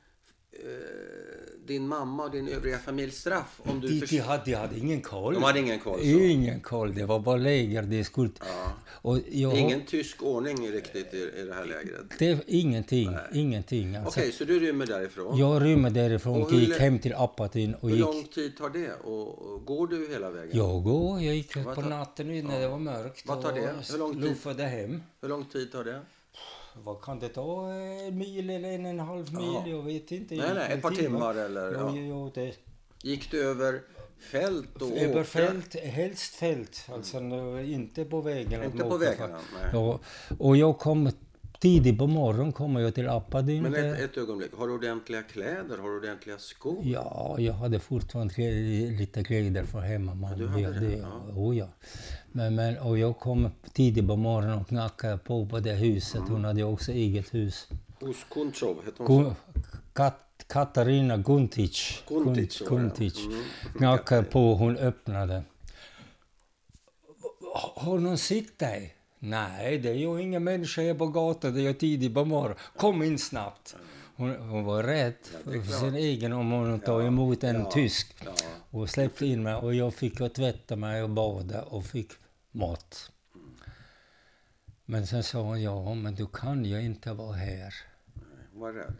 din mamma och din övriga familj straff om du De, de, hade, de hade ingen koll. De hade ingen koll, så. Ingen koll. Det var bara läger. Det skulle... Ja. Och jag, Ingen tysk ordning riktigt i, i det här lägret. Det ingenting. Ingenting. Alltså, Okej, så du rymmer därifrån. Jag rymmer därifrån Och gick hem till Apatin och Hur gick... lång tid tar det? Och, och går du hela vägen? Jag går, jag gick Vad på natten när det var mörkt. Vad tar det? Hur lång tid? Luffade hem. Hur lång tid tar det? Vad kan det ta? En mil eller en och en halv mil? Jaha. Jag vet inte. Nej, nej, ett par timmar eller... Ja, Ja. ja, det... Gick du över fält och Över fält, helst fält. Alltså inte på vägen. Inte på vägarna? Nej. Ja, och jag kom tidigt på morgonen kommer jag till Apadin. Men ett, ett ögonblick. Har du ordentliga kläder? Har du ordentliga skor? Ja, jag hade fortfarande lite kläder från hemma. Ja, du hade ja, det, det, ja. oh, ja. Men, men, och jag kom tidigt på morgonen och knackade på på det huset. Hon hade också eget hus. Hos Kunchov hette hon? Gu- Kat, Katarina Guntic. Guntic. Guntic. Mm. Knackade på, hon öppnade. Har någon sett dig? Nej, det är ju ingen människa här på gatan. Det är tidigt på morgonen. Kom in snabbt. Hon, hon var rädd Ja, för sin egen om hon tar Ja, emot en ja, tysk. Ja. Och släppte in mig och jag fick och tvätta mig och bada och fick mat. Men sen sa hon, ja men du kan ju inte vara här. Hon var rädd.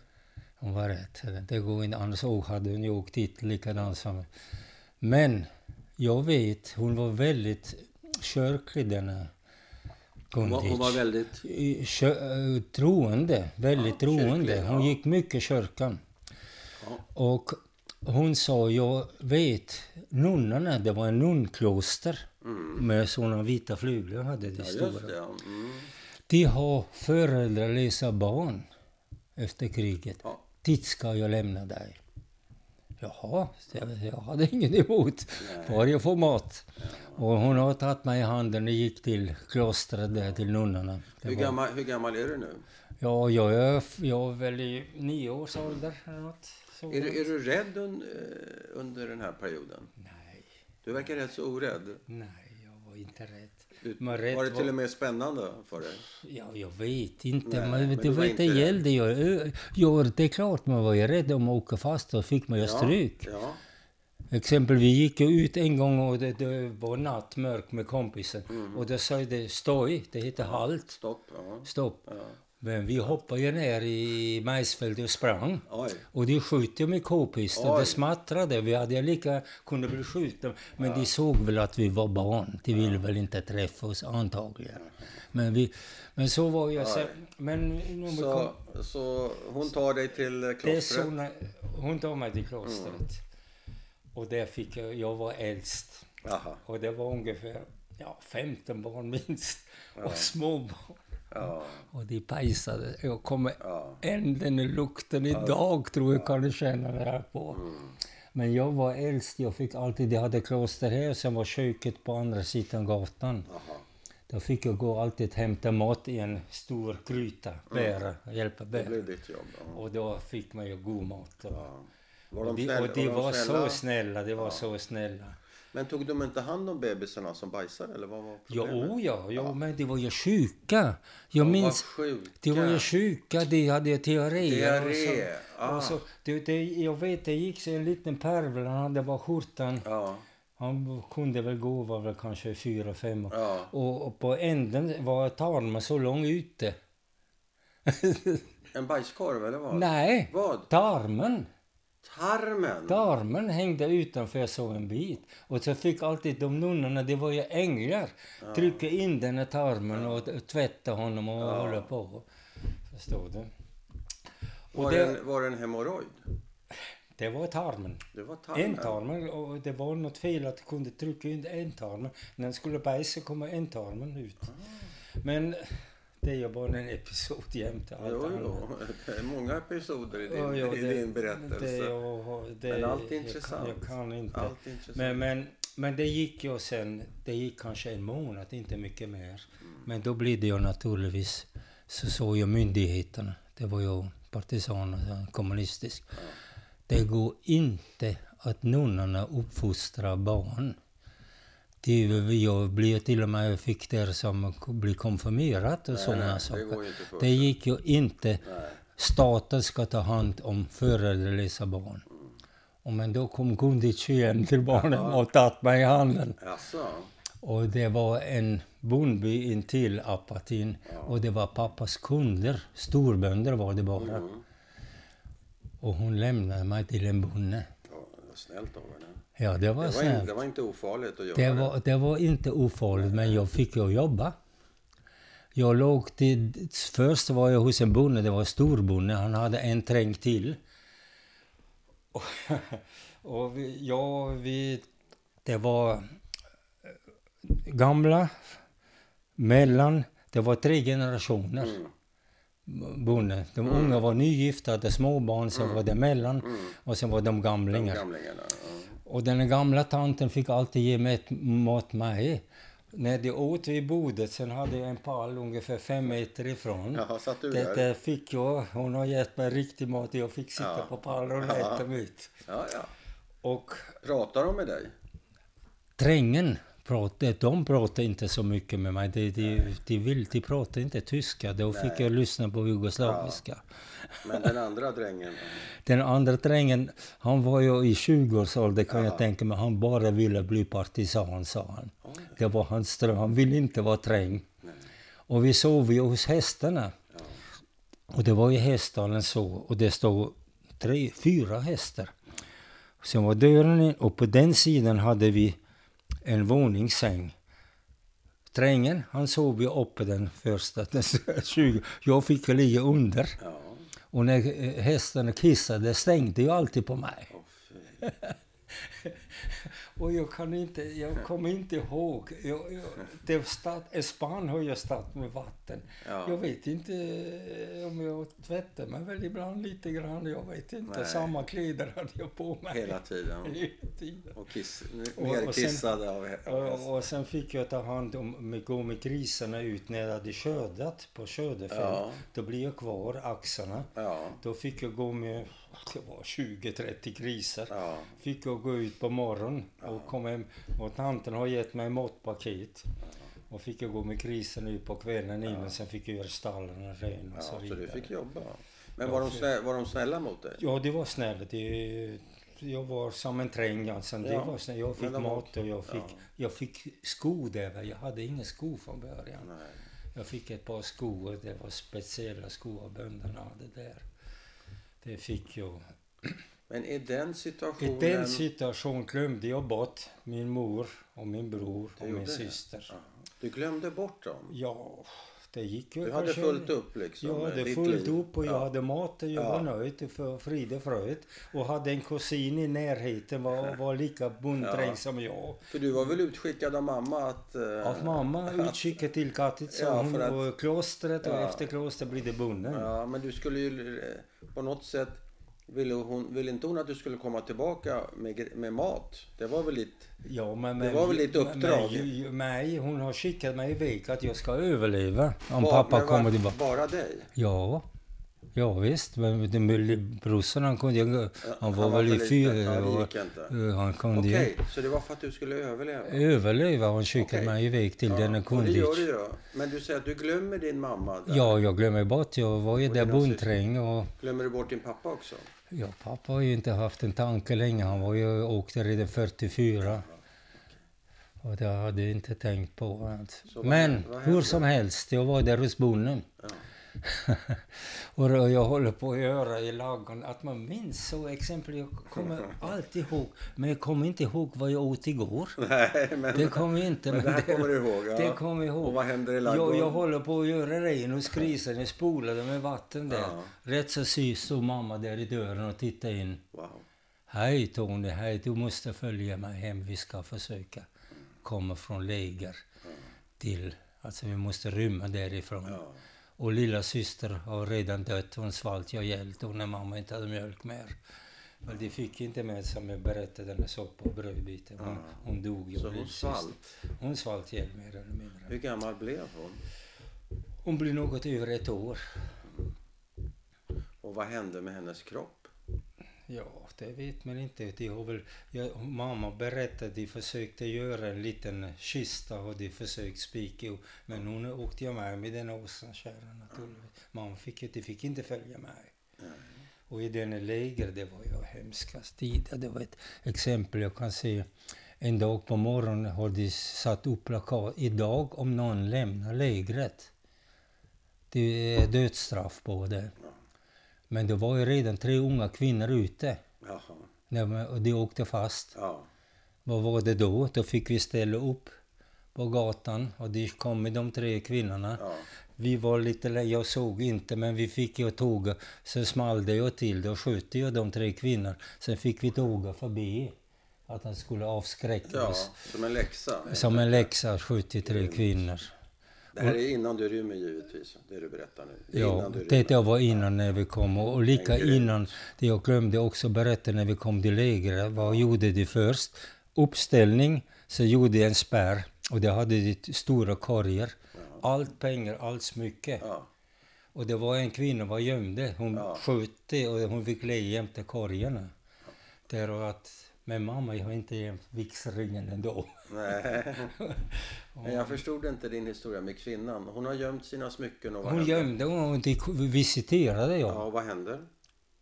Hon var rätt. Det går inte, annars hade hon ju åkt dit likadant som... Men jag vet, hon var väldigt kyrklig denna Hon var, hon var väldigt... Kö- eh, troende, väldigt Ja, kyrklig, troende. Hon ja. gick mycket i kyrkan. Ja. Och hon sa, jag vet, nunnorna, det var en nunkloster Mm. med sådana vita flugor hade de stora. det. Mm. De har föräldralösa barn efter kriget. Dit ska jag lämna dig. Jaha, jag, jag hade ingen emot. Bara jag får mat. Och hon har tagit mig i handen och gick till klostret där, till nunnorna. Hur, gammal, hur gammal är du nu? Ja, jag är, jag är väl i nio års ålder eller något. Är, du- är du rädd un, eh, under den här perioden? Nej, Du verkar rätt så orädd. nej, jag var inte rädd. Var det till och med spännande för dig? Ja, jag vet inte. Nej, men men det, var inte det gällde ju. Ja, det är klart man var ju rädd om att åka fast och fick man ju stryk. Ja. Exempel, vi gick ut en gång och det, det var natt, mörk med kompisen. Mm. Och då sa det stoj, det heter halt, Stopp. Ja. stopp. Ja. Men vi hoppade ju ner i majsfältet och sprang. Oj. Och de sköt ju med k-pistol. Oj. Det smattrade. Vi hade lika kunde bli skjutna. Men de såg väl att vi var barn. De ville väl inte träffa oss antagligen. Men, vi, men så var jag. Så, men Så, kom, så hon tar dig till klostret? såna, hon tog mig till klostret. Och där fick jag, jag var äldst. Jaha. Och det var ungefär ja, 15 barn minst. Och små barn. Ja. Och de pejsade. Jag kommer Ja. än den lukten idag tror jag kan du känna det här på. Men jag var äldst. Jag fick alltid, de hade kloster här sen var köket på andra sidan gatan. Jaha. Då fick jag gå alltid hämta mat i en stor gryta, bära, hjälpa Det bära. blev ditt jobb. Ja. Och då fick man ju god mat. Och, Ja. Var och de, de, snälla, och de var snälla? så snälla, de var så snälla. Men tog de inte hand om bebisarna som bajsade eller vad var Jo, problemet? ja, ja, men de var ju sjuka. Jag De minns... var sjuka. De var ju sjuka, de hade diarré. Ah. och så, det, det, jag vet, det gick så en liten pärvel, han hade bara skjortan. Ja. Han kunde väl gå, var väl kanske fyra, fem år. Ja. Och, och på änden var tarmen så lång ute. [laughs] En bajskorv eller vad? Nej, Vad? tarmen. Tarmen? Tarmen hängde utanför så en bit. Och så fick alltid de nunnorna, det var ju änglar, trycka in den här tarmen och, och tvätta honom och hålla på. Förstår du? Och Var, det, en, var det en hemorrojd? det var tarmen. Det var tarmen? Ändtarmen, och det var något fel att du kunde trycka in ändtarmen. När den skulle bajsa kommer ändtarmen ut. Ah. Men det är ju bara en episod jämte allt Jo, jo. Det är många episoder i din, ja, i det- din berättelse. Det, jag, det, Men allt är jag, intressant. kan- jag kan inte. Allt intressant. Men, men, men det gick ju sen, det gick kanske en månad, inte mycket mer. Mm. Men då blev det ju naturligtvis, så såg ju myndigheterna, det var ju partisaner, kommunistisk. Det går inte att nunnorna uppfostrar barn. Det, jag blev till och med, fick där som bli konfirmerat och sådana det saker. Det gick ju inte. Nej. Staten ska ta hand om föräldralösa barn. Och men då kom Gundic igen till barnen och tagit mig i handen. Jaså? Och det var en bondby intill Apatin. Och det var pappas kunder. Storbönder var det bara. Mm. Och hon lämnade mig till en bonde. Ja, det snällt av henne. Ja, det var Det var, snällt. det var inte ofarligt att göra Det var, det var inte ofarligt, men jag fick ju jobba. Jag låg till... Först var jag hos en bonde, det var en storbonde. Han hade en träng till. Och, [laughs] och vi, ja, vi... Det var eh, gamla, mellan... Det var tre generationer Mm. bonde. De unga var nygifta, hade småbarn, sen var det mellan och sen var de gamlingar. Gamlingarna. Ja. Och den gamla tanten fick alltid ge mig mat mig. När de åt vid bordet, sen hade jag en pall ungefär fem meter ifrån. Jaha, satt du det, där? fick jag, hon har gett mig riktig mat, jag fick sitta Ja. på pallen och äta mitt. Ja, ja. Och Pratar de med dig? trängen pratade, de pratade inte så mycket med mig. De, de, de, vill, de pratade inte tyska. Då fick Nej. jag lyssna på jugoslaviska. Men den andra drängen? Den andra drängen, han var ju i 20-årsåldern kan Ja. jag tänka mig. Han bara ville bli partisan, sa han. Oj. Det var hans dröm. Han ville inte vara träng. Nej. Och vi sov ju hos hästarna. Ja. Och det var i häststallen så. Och det stod tre, fyra hästar. Sen var dörren in och på den sidan hade vi en våningssäng. Drängen, han sov ju uppe den första, den [laughs] 20. Jag fick ju ligga under. Ja. Och när eh, hästarna kissade stängde ju alltid på mig. Fy. [laughs] [laughs] Och jag kan inte, jag kommer inte ihåg. Jag, jag, det en spann har jag stått med vatten. Ja. Jag vet inte eh, om jag tvättade mig väl ibland lite grann. Jag vet inte. Nej. Samma kläder hade jag på mig. Hela tiden. [laughs] Hela tiden. Och kiss, Och- nerkissad av av Och, sen fick jag ta hand om, gå med grisarna ut när jag hade skördat på skördefält. Ja. Då blev jag kvar, axarna. Ja. Då fick jag gå med, det var 20-30 grisar. Ja. Fick jag gå ut på morgonen och kom hem. Och tanten har gett mig matpaket. Och fick jag gå med grisen ut på kvällen innan. Sen fick jag göra stallen ren och ja. så Så vidare. du fick jobba. Men Ja, var de, för- snälla, var de snälla mot dig? Ja, det var snällt. Det, jag var som en träng alltså. Det Ja, var snällt. Jag men fick de mat och jag fick, Ja. jag fick skor där. Jag hade inga skor från början. Nej. Jag fick ett par skor. Det var speciella skor bönderna hade där. Det fick jag. Men i den I situationen... den situationen glömde jag bort min mor och min bror Du och min syster. Ja. Du glömde bort dem? Ja, det gick ju Du hade fullt upp liksom? Jag hade ditt fullt liv. upp och jag Ja. hade mat och jag Ja. var nöjd för frid och fröjd. Och hade en kusin i närheten var, [laughs] var lika bondräng Ja. som jag. För du var väl utskickad av mamma att... eh, Av mamma utskickad till Katitsa Ja, att- och klostret och efter klostret blir det bunden. Ja, men du skulle ju eh, på något sätt... Ville, hon, ville inte hon att du skulle komma tillbaka med, med mat? Det var väl lite... Ja, men, Det men, var väl ditt uppdrag? Mig, hon har skickat mig iväg att jag ska överleva om Var- pappa men kommer var- tillbaka. Bara dig? Ja, ja visst. Men den brorsan han kunde. Ja, Han var väl för i fyra Ja, inte. eh, han kunde Okej, så det var för att du skulle överleva? överleva. Han skickade Okej. mig iväg till denna och det gör du ju. Men du säger att du glömmer din mamma. Där. Ja, jag glömmer bort. Jag var ju Och där bondträng och... Glömmer du bort din pappa också? Ja, pappa har ju inte haft en tanke länge. Han var ju åkte redan 44. Och det hade jag inte tänkt på. Alltså. Men hur som helst, jag var där hos bonden. Ja. [laughs] och då jag håller på att göra i lagen att man minns så exempel. Jag kommer [laughs] alltid ihåg, men jag kommer inte ihåg vad jag åt igår. [laughs] Nej, men, Det kommer jag inte. men det här kommer du ihåg? Ja. Det kommer jag ihåg. Och vad händer i jag, ladugården? jag håller på att göra ren hos grisen. Jag spolade med vatten där. Ja. Rätt så sys stod mamma där i dörren och tittade in. Wow. Hej Tony, hej, du måste följa mig hem. Vi ska försöka komma från läger till, alltså vi måste rymma därifrån. Ja. Och lilla syster har redan dött, hon svalt jag ihjäl när mamma inte hade mjölk mer. Men de fick inte med som jag berättade, den soppa och brödbiten. Hon, hon dog ju. Så hon svalt. Hon svalt ihjäl mer eller mindre. Hur gammal blev hon? Hon blev något över ett år. Och vad hände med hennes kropp? Ja, det vet man inte. De har väl, ja, mamma berättade att de försökte göra en liten kista och de försökte spika ihop. Men hon åkte ju med med den åsnekärran naturligtvis. Mamma fick, inte- fick inte följa med. Och i den läger, det var ju hemskast tid. Det var ett exempel jag kan se. En dag på morgonen har de satt upp plakat. Idag om någon lämnar lägret. Det är dödsstraff på det. Men det var ju redan tre unga kvinnor ute. Jaha. när Och de åkte fast. Ja. Vad var det då? Då fick vi ställa upp på gatan och de kom med de tre kvinnorna. Ja. Vi var lite jag såg inte men vi fick ju tåga. Sen small det ju till, då sköt jag de tre kvinnorna. Sen fick vi tåga förbi. Att han skulle avskräcka ja, oss. som en läxa. Som en läxa sköt de tre kvinnor. Det här är innan du rymmer givetvis, det du berättar nu. Ja, innan du rymmer. det där var innan när vi kom. Och och lika innan, det jag glömde också berätta när vi kom till lägret. Vad gjorde de först? Uppställning, så gjorde de en spärr. Och det hade de stora korgar. Allt pengar, allt smycke. Ja. Och det var en kvinna var gömde. Hon Ja. sköt det och hon fick le jämte korgarna. Där och att Men mamma har inte vigselringen ändå. Nej. Men [laughs] jag förstod inte din historia med kvinnan. Hon har gömt sina smycken och vad Hon hände? gömde och de visiterade jag. Ja, och vad hände?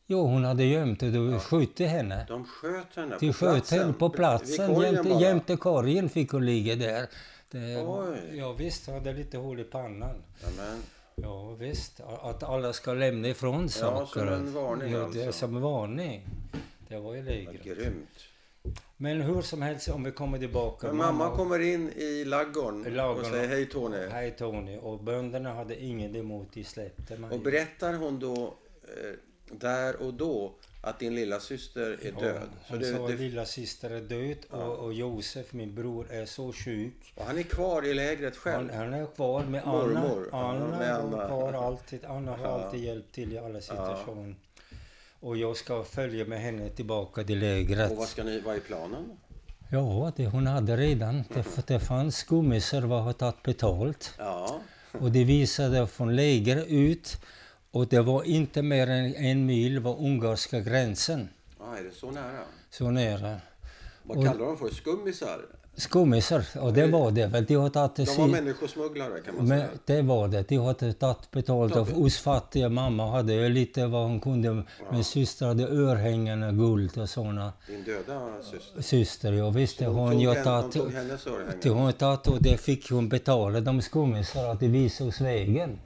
Jo, hon hade gömt och då Ja. sköt de henne. De sköt henne De på sköt platsen? henne på platsen. Jämte, bara? jämte korgen fick hon ligga där. Det, Oj. ja, visst, hade lite hål i pannan. Jamen, Ja, visst. Att alla ska lämna ifrån saker. som en varning ja, det alltså. Som en varning. Det var ju lägret. grymt. Men hur som helst, om vi kommer tillbaka. Men mamma kommer in i laggorn och säger hej Tony. Hej Tony. Och bönderna hade ingen emot, de släppte mig. Och berättar hon då eh, där och då att din lilla syster är död? Så det, sa att det, lilla syster är död och, och Josef, min bror, är så sjuk. och han är kvar i lägret Han, själv? han är kvar med Anna. Mormor. Ja, Anna, med Anna. Alltid, Anna har Ja. alltid hjälpt till i alla situationer. Och jag ska följa med henne tillbaka till lägret. Och vad ska ni, vad är planen? Ja, det hon hade redan. Det, det fanns skummisar vad har tagit betalt. Ja, Och det visade från läger ut. Och det var inte mer än en mil var ungerska gränsen. ah, är det så nära? Så nära. Vad kallar de för? Skummisar? Skummisar, och det var det väl. De har tagit De var människosmugglare kan man säga. det var det. De hade tagit betalt av oss fattiga. Mamma hade ju lite vad hon kunde. Min syster hade örhängen och guld och såna. Din döda syster. Syster, jag visste. De Hon tog, ju hen, de tagit... tog hennes örhängen. Hon tagit och det fick hon betala de skummisar att de visade oss vägen.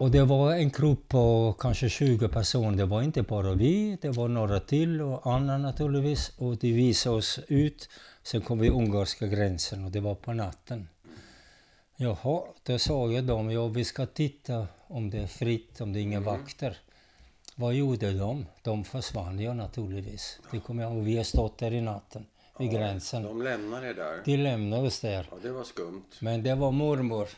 Och det var en grupp på kanske 20 personer. Det var inte bara vi, det var några till och Anna naturligtvis. Och de visade oss ut. Sen kom vi ungerska gränsen och det var på natten. Jaha, då sa jag dem, ja vi ska titta om det är fritt, om det är inga vakter. Vad gjorde de? De försvann ju naturligtvis. Det kommer jag ihåg. Vi har stått där i natten vid gränsen. De lämnar er där. De lämnade oss där. Ja, det var skumt. Men det var mormor.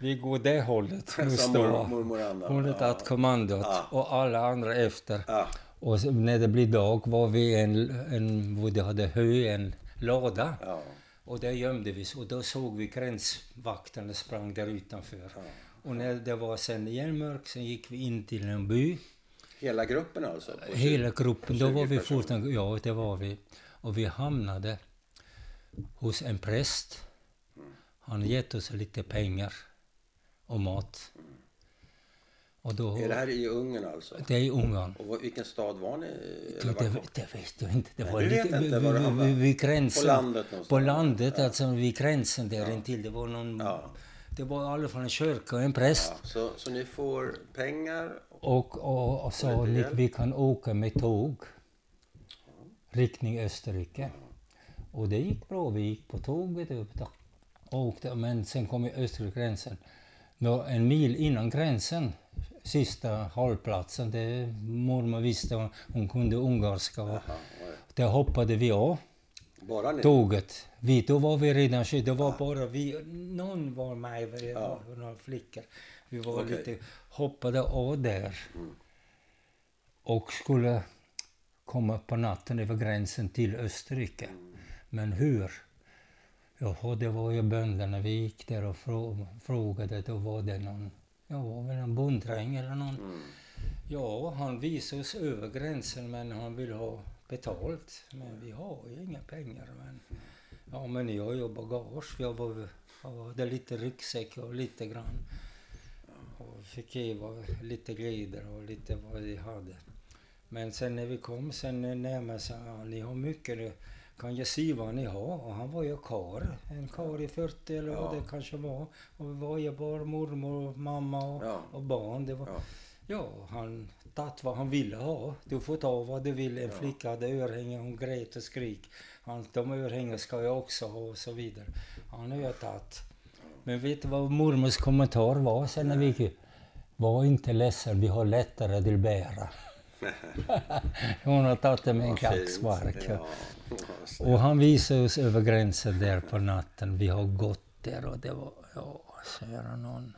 Vi går det hållet. Står mor, mormor Anna. hon hade tagit kommandot Ja. och alla andra efter. Ja, Och så när det blev dag var vi en, en hvor de hade hö, en lada. ja, Och där gömde vi oss. Och då såg vi gränsvakterna sprang där utanför. ja. Och när det var sen igen mörkt, sen gick vi in till en by. Hela gruppen alltså? Hela gruppen, då 20 var vi fortfarande, ja det var vi. Och vi hamnade hos en präst. Han gett oss lite pengar och mat. Och då, Är det här i Ungern alltså? det är i Ungern. Och vilken stad var ni i? Det, det, det vet jag inte. Det var du lite inte var du vid, gränsen. På landet någonstans? På landet, alltså vid gränsen där intill. Det var någon... Ja. Det var i alla fall en kyrka och en präst. Ja, så, så ni får pengar? Och, och, och lite ni, vi kan åka med tåg. Riktning Österrike. Och det gick bra. Vi gick på tåget upp då. Och åkte, men sen kom vi Österrike-gränsen. Nå, En mil innan gränsen, sista hållplatsen, det mormor visste hon, hon kunde ungerska. Jaha, där hoppade vi av Bara ni? tåget. Vi, då var vi redan kört. Det var bara vi. Någon var med, Ja. några flickor. Vi var Okej. lite, hoppade av där. Mm. Och skulle komma på natten över gränsen till Österrike. Mm. Men hur? Jaha, det var ju bönderna. Vi gick där och frå- frågade. Då var det någon, ja, var väl någon bonddräng eller någon. Mm. Ja, han visade oss över gränsen men han vill ha betalt. Men vi har ju inga pengar. Men, ja, men ni har ju bagage. Vi har bara, ja, det är lite ryggsäck och lite grann. Och fick ge lite glider och lite vad vi hade. Men sen när vi kom sen närmare så ja, ni har mycket nu. Kan jag se vad ni har? Och han var ju karl. En karl i 40 eller vad Ja. det kanske var. Och vi var ju bara mormor, mamma och, Ja. och barn. Det var, Ja. Ja, han tagit vad han ville ha. Du får ta vad du vill. En flicka hade örhängen, hon grät och skrik. Han, de örhängen ska jag också ha och så vidare. Han har jag tagit. Men vet du vad mormors kommentar var sen när vi gick? Var inte ledsen, vi har lättare till bära. [laughs] hon har tagit det med en klackspark. Ja. Och han visade oss över gränsen där på natten. Vi har gått där och det var, ja, kära någon.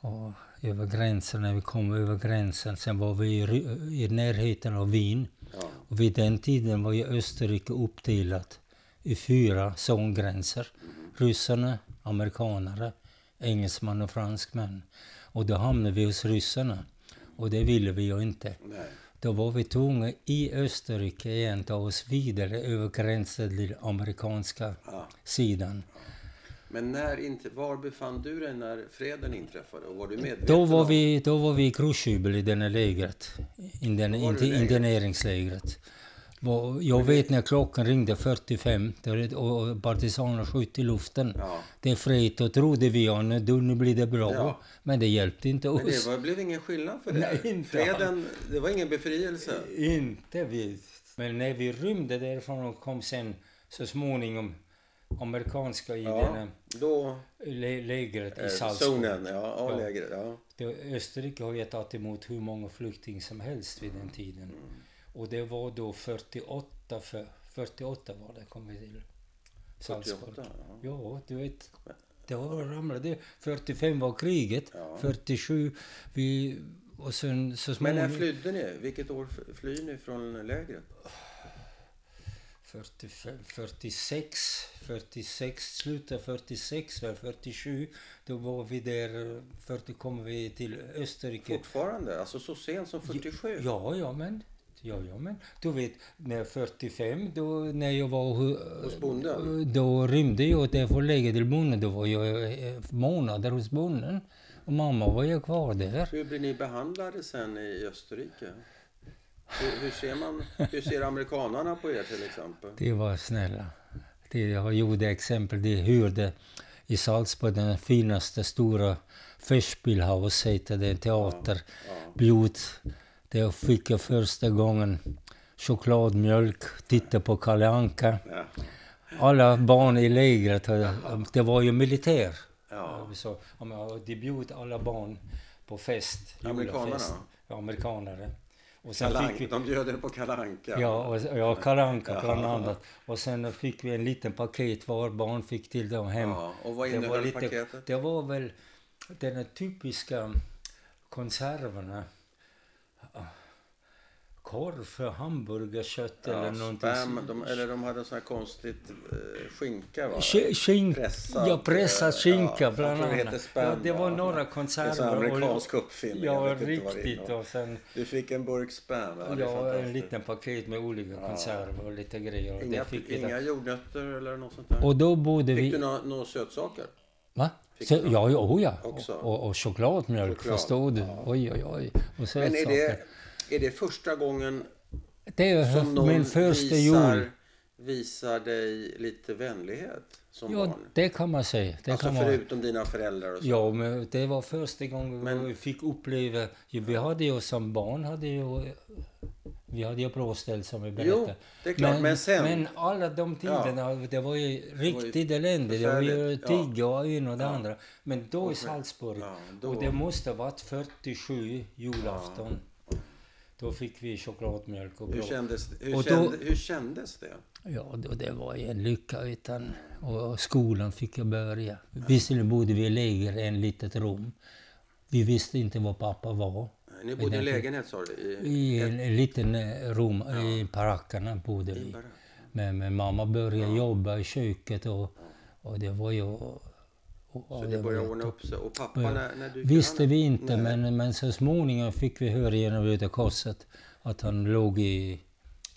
Och över gränsen, när vi kom över gränsen, sen var vi i, i närheten av Wien. Ja. Och vid den tiden var ju Österrike uppdelat i fyra zongränser. Ryssarna, amerikanare, engelsmän och franskmän. Och då hamnade vi hos ryssarna. Och det ville vi ju inte. Nej. Då var vi tvungna i Österrike igen ta oss vidare över gränsen till amerikanska Ja. sidan. Men när, inte, var befann du dig när freden inträffade? Och var du medveten Då var om- vi, då var vi i Krusjubel i det här lägret, i den, Var du i inte, lägret? interneringslägret. Jag vet när klockan ringde 45 då det- och partisanerna sköt i luften. Ja. Det är fred, då trodde vi ja, nu, blir det bra. Ja. Men det hjälpte inte Men oss. det var, blev ingen skillnad för det? Nej, inte Freden, det var ingen befrielse? Inte vi. Men när vi rymde därifrån och kom sen så småningom amerikanska i Ja, den då... lä- lägret i Eh, Salzburg. zonen, ja. ja, lägret, ja. Österrike har ju tagit emot hur många flyktingar som helst vid den tiden. Mm. Och det var då 48, för, 48 var det kom vi till. Salzburg. 48, ja. Ja, du vet. Det var ramlade. 45 var kriget. Ja. 47 vi och sen så Men småningom... när flydde ni? Vilket år flyr ni från lägret? 45, 46, 46, slutet 46, väl 47. Då var vi där, 40 kom vi till Österrike. Fortfarande? Alltså så sent som 47? Ja, ja men. Ja, ja, men. Du vet, när 45, då när jag var Hos bonden? Då rymde jag därför lägga till bonden. Då var jag eh, månader hos bonden. Och mamma var ju kvar där. Hur blir ni behandlade sen i Österrike? Hur, hur, ser man, hur ser amerikanarna på er till exempel? Det var snälla. Det jag gjorde exempel, de hyrde i Salzburg den finaste stora Festspielhaus, heter det, en teater. Ja. Bjud. Där fick jag första gången chokladmjölk, titta på Kalle Anka. Alla barn i lägret, det var ju militär. Ja. Så, ja, de bjöd alla barn på fest. Amerikanerna? Ja, amerikanare. Och sen Kalle fick vi, de bjöd er på Kalle Anka? Ja, och, ja Kalle Anka bland annat. Och sen fick vi en liten paket var barn fick till dem hem. Ja, och vad Det var innehöll lite- paketet? Det var väl den typiska konserverna. Korv, hamburgerkött eller Ja, någonting. spam, de, eller de hade sån här konstigt eh, skinka va? Sk- Skink, Pressad, ja, pressad eh, skinka ja, bland annat. spam, ja, det var va? några Det är en konserver. amerikansk uppfinning. Ja, riktigt. Och sen Du fick en burk spam? Ja, ja, en liten paket med olika konserver och lite grejer. Inga, inga jordnötter eller något sånt där? och då bodde Fick vi... du några nå sötsaker? Va? Så, ja, oh ja. Också? Och, och chokladmjölk, Choklad, förstår du. ja. Oj, oj, oj. Men är det, är det första gången Det är som någon min första visar, jul. visar dig lite vänlighet som Ja, barn? det kan man säga. Det alltså kan man. förutom dina föräldrar och så? Ja, men det var första gången Men- vi fick uppleva... ja, Vi hade ju som barn, hade ju, vi hade ju bra ställt som vi berättade. Jo, det är klart. Men, sen... men alla de tiderna, det var ju riktigt elände. Det var ju förfärligt, ja. tigga och en och det Ja. andra. Men då i Salzburg, Ja, då- och det måste ha varit 47 julafton. Då fick vi chokladmjölk och Hur kändes, hur, Och då- kände, hur kändes det? Ja, då, det var ju en lycka utan... Och skolan fick jag börja. Visserligen bodde vi i läger i en litet rum. Vi visste inte var pappa var. Ni bodde i en lägenhet sa du? I, I en, en liten eh, rum, i barackerna bodde vi. barack. Men, men mamma började jobba i köket och, och det var ju... Och, Så det började ordna upp sig. Och pappa, Ja. när, när du Visste vi inte, Nej. men, men så småningom fick vi höra genom Röda Korset att han låg i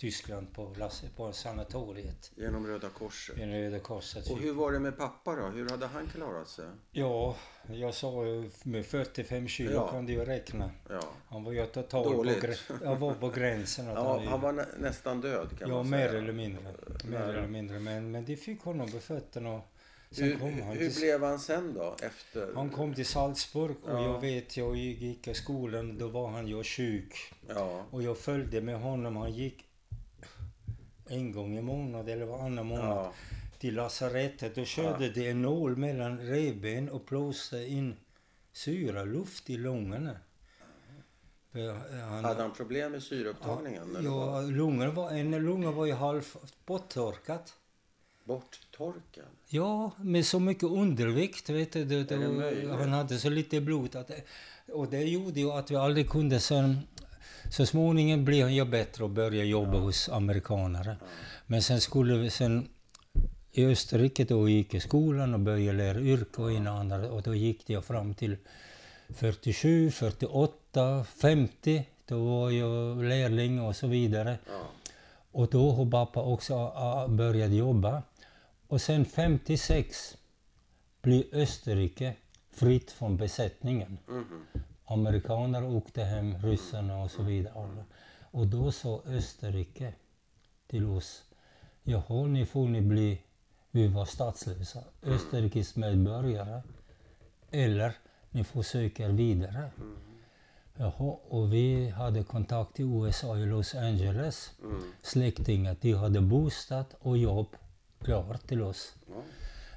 Tyskland på, på sanatoriet. Genom Röda Korset. I Röda Korset. Och hur var det med pappa då? Hur hade han klarat sig? Ja, jag sa ju med 45 kilo Ja. kan du ju räkna. Ja, Han var ju total på, Dåligt. grä- jag var på gränsen. Att ja han, han var nä, nästan död kan ja, man mer säga. eller mindre. Mer nära. eller mindre. Men, men de fick honom på fötterna. Sen Hur, kom han hur till, blev han sen då? Efter? han kom till Salzburg och Ja. jag vet, jag gick i skolan, då var han ju sjuk. Ja, Och jag följde med honom, han gick en gång i månaden eller varannan månad ja. till lasarettet. Då körde de en nål mellan revben och blåste in syraluft i lungorna. Han, Hade han problem med syreupptagningen? ja, lungorna var, en lunga var ju halv borttorkat. Borttorkad? Ja, med så mycket undervikt. Vet du, det, det det, han hade så lite blod. Att, och det gjorde ju att vi aldrig kunde sen... Så småningom blev ju bättre och började jobba hos amerikanare. Men sen skulle vi sen... I Österrike då gick i skolan och började lära yrke och och andra. Och då gick det fram till 47, 48, 50 Då var jag lärling och så vidare. Ja. Och då har pappa också börjat jobba. Och sen 56 blir Österrike fritt från besättningen. Mhm. Amerikaner åkte hem, ryssarna och så vidare. Och då sa Österrike till oss, jaha, ni får ni bli, vi var statslösa, Österrikes medborgare. Eller ni får söka vidare. Jaha, och vi hade kontakt i USA i Los Angeles. Mm. Släktingar, de hade bostad och jobb klart till oss. Ja.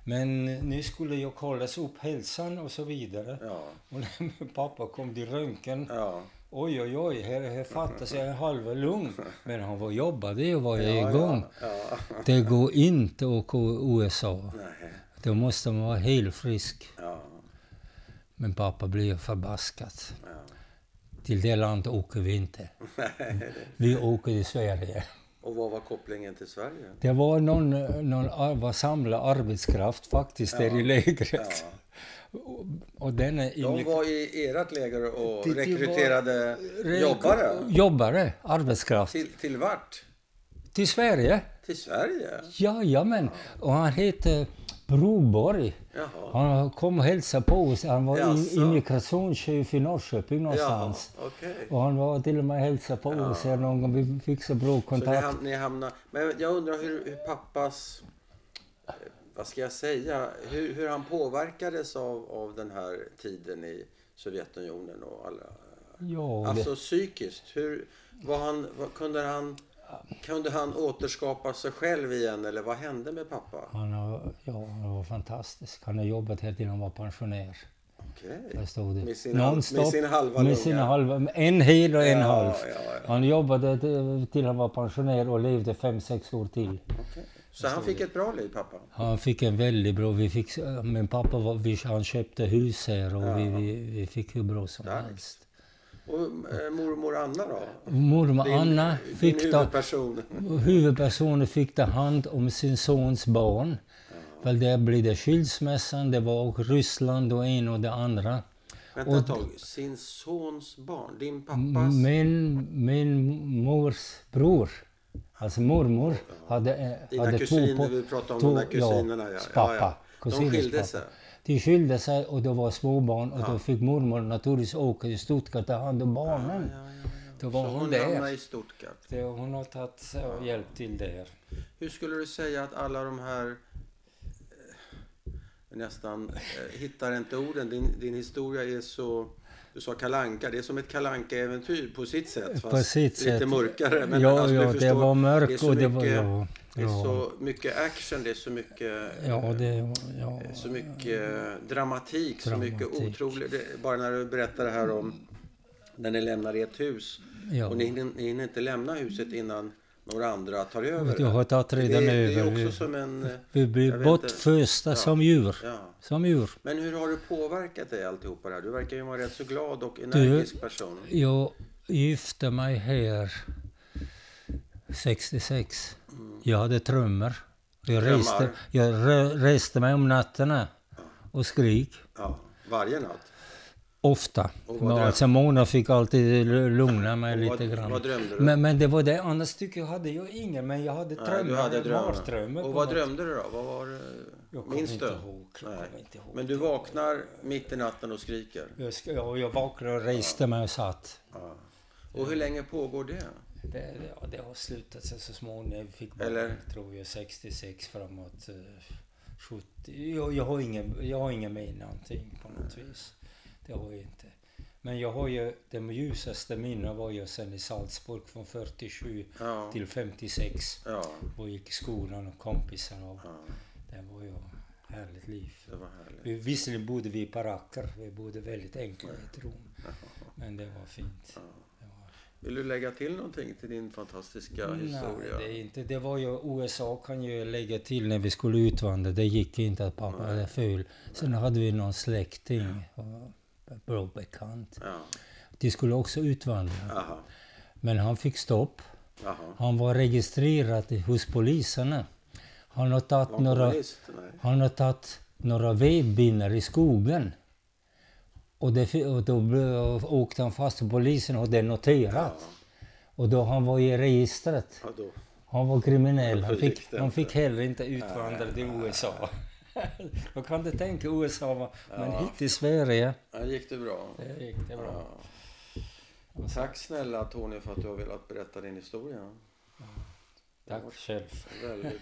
Men nu skulle jag kollas upp hälsan och så vidare. Ja. Och när [laughs] pappa kom till röntgen, Ja. oj oj oj, här, här fattas jag en halva lugn. Men han var jobbade och var Ja, igång. Ja. ja. Det går inte att åka USA. Nej. Då måste man vara helt frisk. Ja. Men pappa blev förbaskad. Till det landet åker vi inte. [laughs] Vi åker till Sverige. Och vad var kopplingen till Sverige? Det var någon, någon ar- var samlad arbetskraft faktiskt där i lägret. Ja. Och, [laughs] och den är De var i ert läger och var- rekryterade Re- jobbare. Jobbare, arbetskraft. Till, till vart? Till Sverige? Till Sverige? Jajamän. Och han heter Broborg. Jaha. Han kom och hälsade på oss. Han var Jaså. immigrationschef i Norrköping Jaha, någonstans. okej. Och han var till och med hälsade på oss här någon gång. Vi fick så bra Så ni, kontakt. ham- ni hamnar... Men jag undrar hur, hur pappas... eh, Vad ska jag säga? Hur, hur han påverkades av, av den här tiden i Sovjetunionen och alla... Ja, det, Alltså psykiskt. Hur, var han, vad, kunde, han, kunde han återskapa sig själv igen eller vad hände med pappa? han, har, ja, han var fantastisk. Han har jobbat här till han var pensionär. Okej. Det. Med sina- med sin halva med sina halva, En hel och en Ja, halv. ja, ja. Han jobbade till- han var pensionär och levde fem, sex år till. Okej. Så han fick ett bra liv pappa? Han fick en väldigt bra... Vi fick, min pappa var, vi, han köpte hus här och vi, vi, vi fick hur bra som Starkt. helst. Och eh, mormor Anna då? Mormor Din, Anna din fick ta, huvudperson. [laughs] huvudpersonen fick ta hand om sin sons barn. Väl där blev det skilsmässan, det var och Ryssland och en och det andra. Vänta ett tag. Sin sons barn. Din pappas? Min, min mors bror, alltså mormor, hade, eh, Dina hade kusiner, två... på- vi pratar om två- de där kusinerna. Ja, Ja, ja, pappa. ja. De kusiners skilde sig. De skilde sig och det var småbarn och då fick mormor naturligtvis åka till Stuttgart och ta hand om barnen. Ja, ja, ja. Då var Så hon hon där. i Stuttgart. Det, hon har tagit och hjälpt till där. Hur skulle du säga att alla de här eh, nästan eh, hittar inte orden. Din, din historia är så du sa kalanka, det är som ett kalanka äventyr på sitt sätt. På Fast sitt lite sätt. mörkare. Men ja, alltså, ja, det förstår, var mörkt det är så och det var... Ja, Det är så mycket action, det är så mycket, ja, eh, det, ja, så mycket dramatik, så mycket Dramatik. otroligt. Bara när du berättar det här om när ni lämnar ert hus. ja. Och ni hinner, ni hinner inte lämna huset innan några andra tar över. Jag har tagit det, redan det är över. också Vi, som en... eh, vi jag blir bortfösta Ja. som djur. Ja. Som djur. Men hur har det påverkat dig alltihopa det här? Du verkar ju vara rätt så glad och energisk person. Jag gifte mig här 66. Jag hade trummor. Jag reste, jag re- reste mig om nätterna och skrik. Ja, varje natt. Ofta. Alltså Mona fick alltid lugna mig lite vad, grann. vad drömde du? Men, men det var det. Annars tycker jag hade jag ingen. Men jag hade drömmar. du hade drömmar. mardrömmar Och vad drömde du då? Vad var det? Jag Minns inte du? ihåg. Jag kommer inte ihåg. Men du vaknar mitt i natten och skriker? Jag, ska, ja, jag vaknade och reste mig och satt. Ja. Och hur länge pågår det? Det, ja, det har slutat sig så småningom. Jag fick bara, Eller? tror jag, 66 framåt. eh, 70. Jag, jag har ingen, jag har ingen med någonting på något vis. Det har jag inte. Men jag har ju, det ljusaste minnen var ju sen i Salzburg från 47 Ja. till 56. Ja. Och gick i skolan och kompisar och ja. det var ju härligt liv. Det var härligt. Vi, visserligen bodde vi i baracker. Vi bodde väldigt enkla i ett rum. Men det var fint. Ja. Var, Vill du lägga till någonting till din fantastiska Nej, historia? det, är inte, det var ju USA kan ju lägga till när vi skulle utvandra. Det gick inte att pappa hade föl. Sen hade vi någon släkting, och bra bekant. Ja. De skulle också utvandra. Aha. Men han fick stopp. Aha. Han var registrerad hos poliserna. Han har tagit några, han har tagit några vedbinnar i skogen. Och, det, och då åkte han fast och polisen och det noterat. Ja, Och då han var i registret. Han var kriminell. Han fick, han fick heller inte utvandra till USA. [laughs] Då kan du tänka USA, men Ja. hit till Sverige, Ja, gick det bra? det gick det bra. Ja. Tack snälla Tony för att du har velat berätta din historia. Tack själv. Väldigt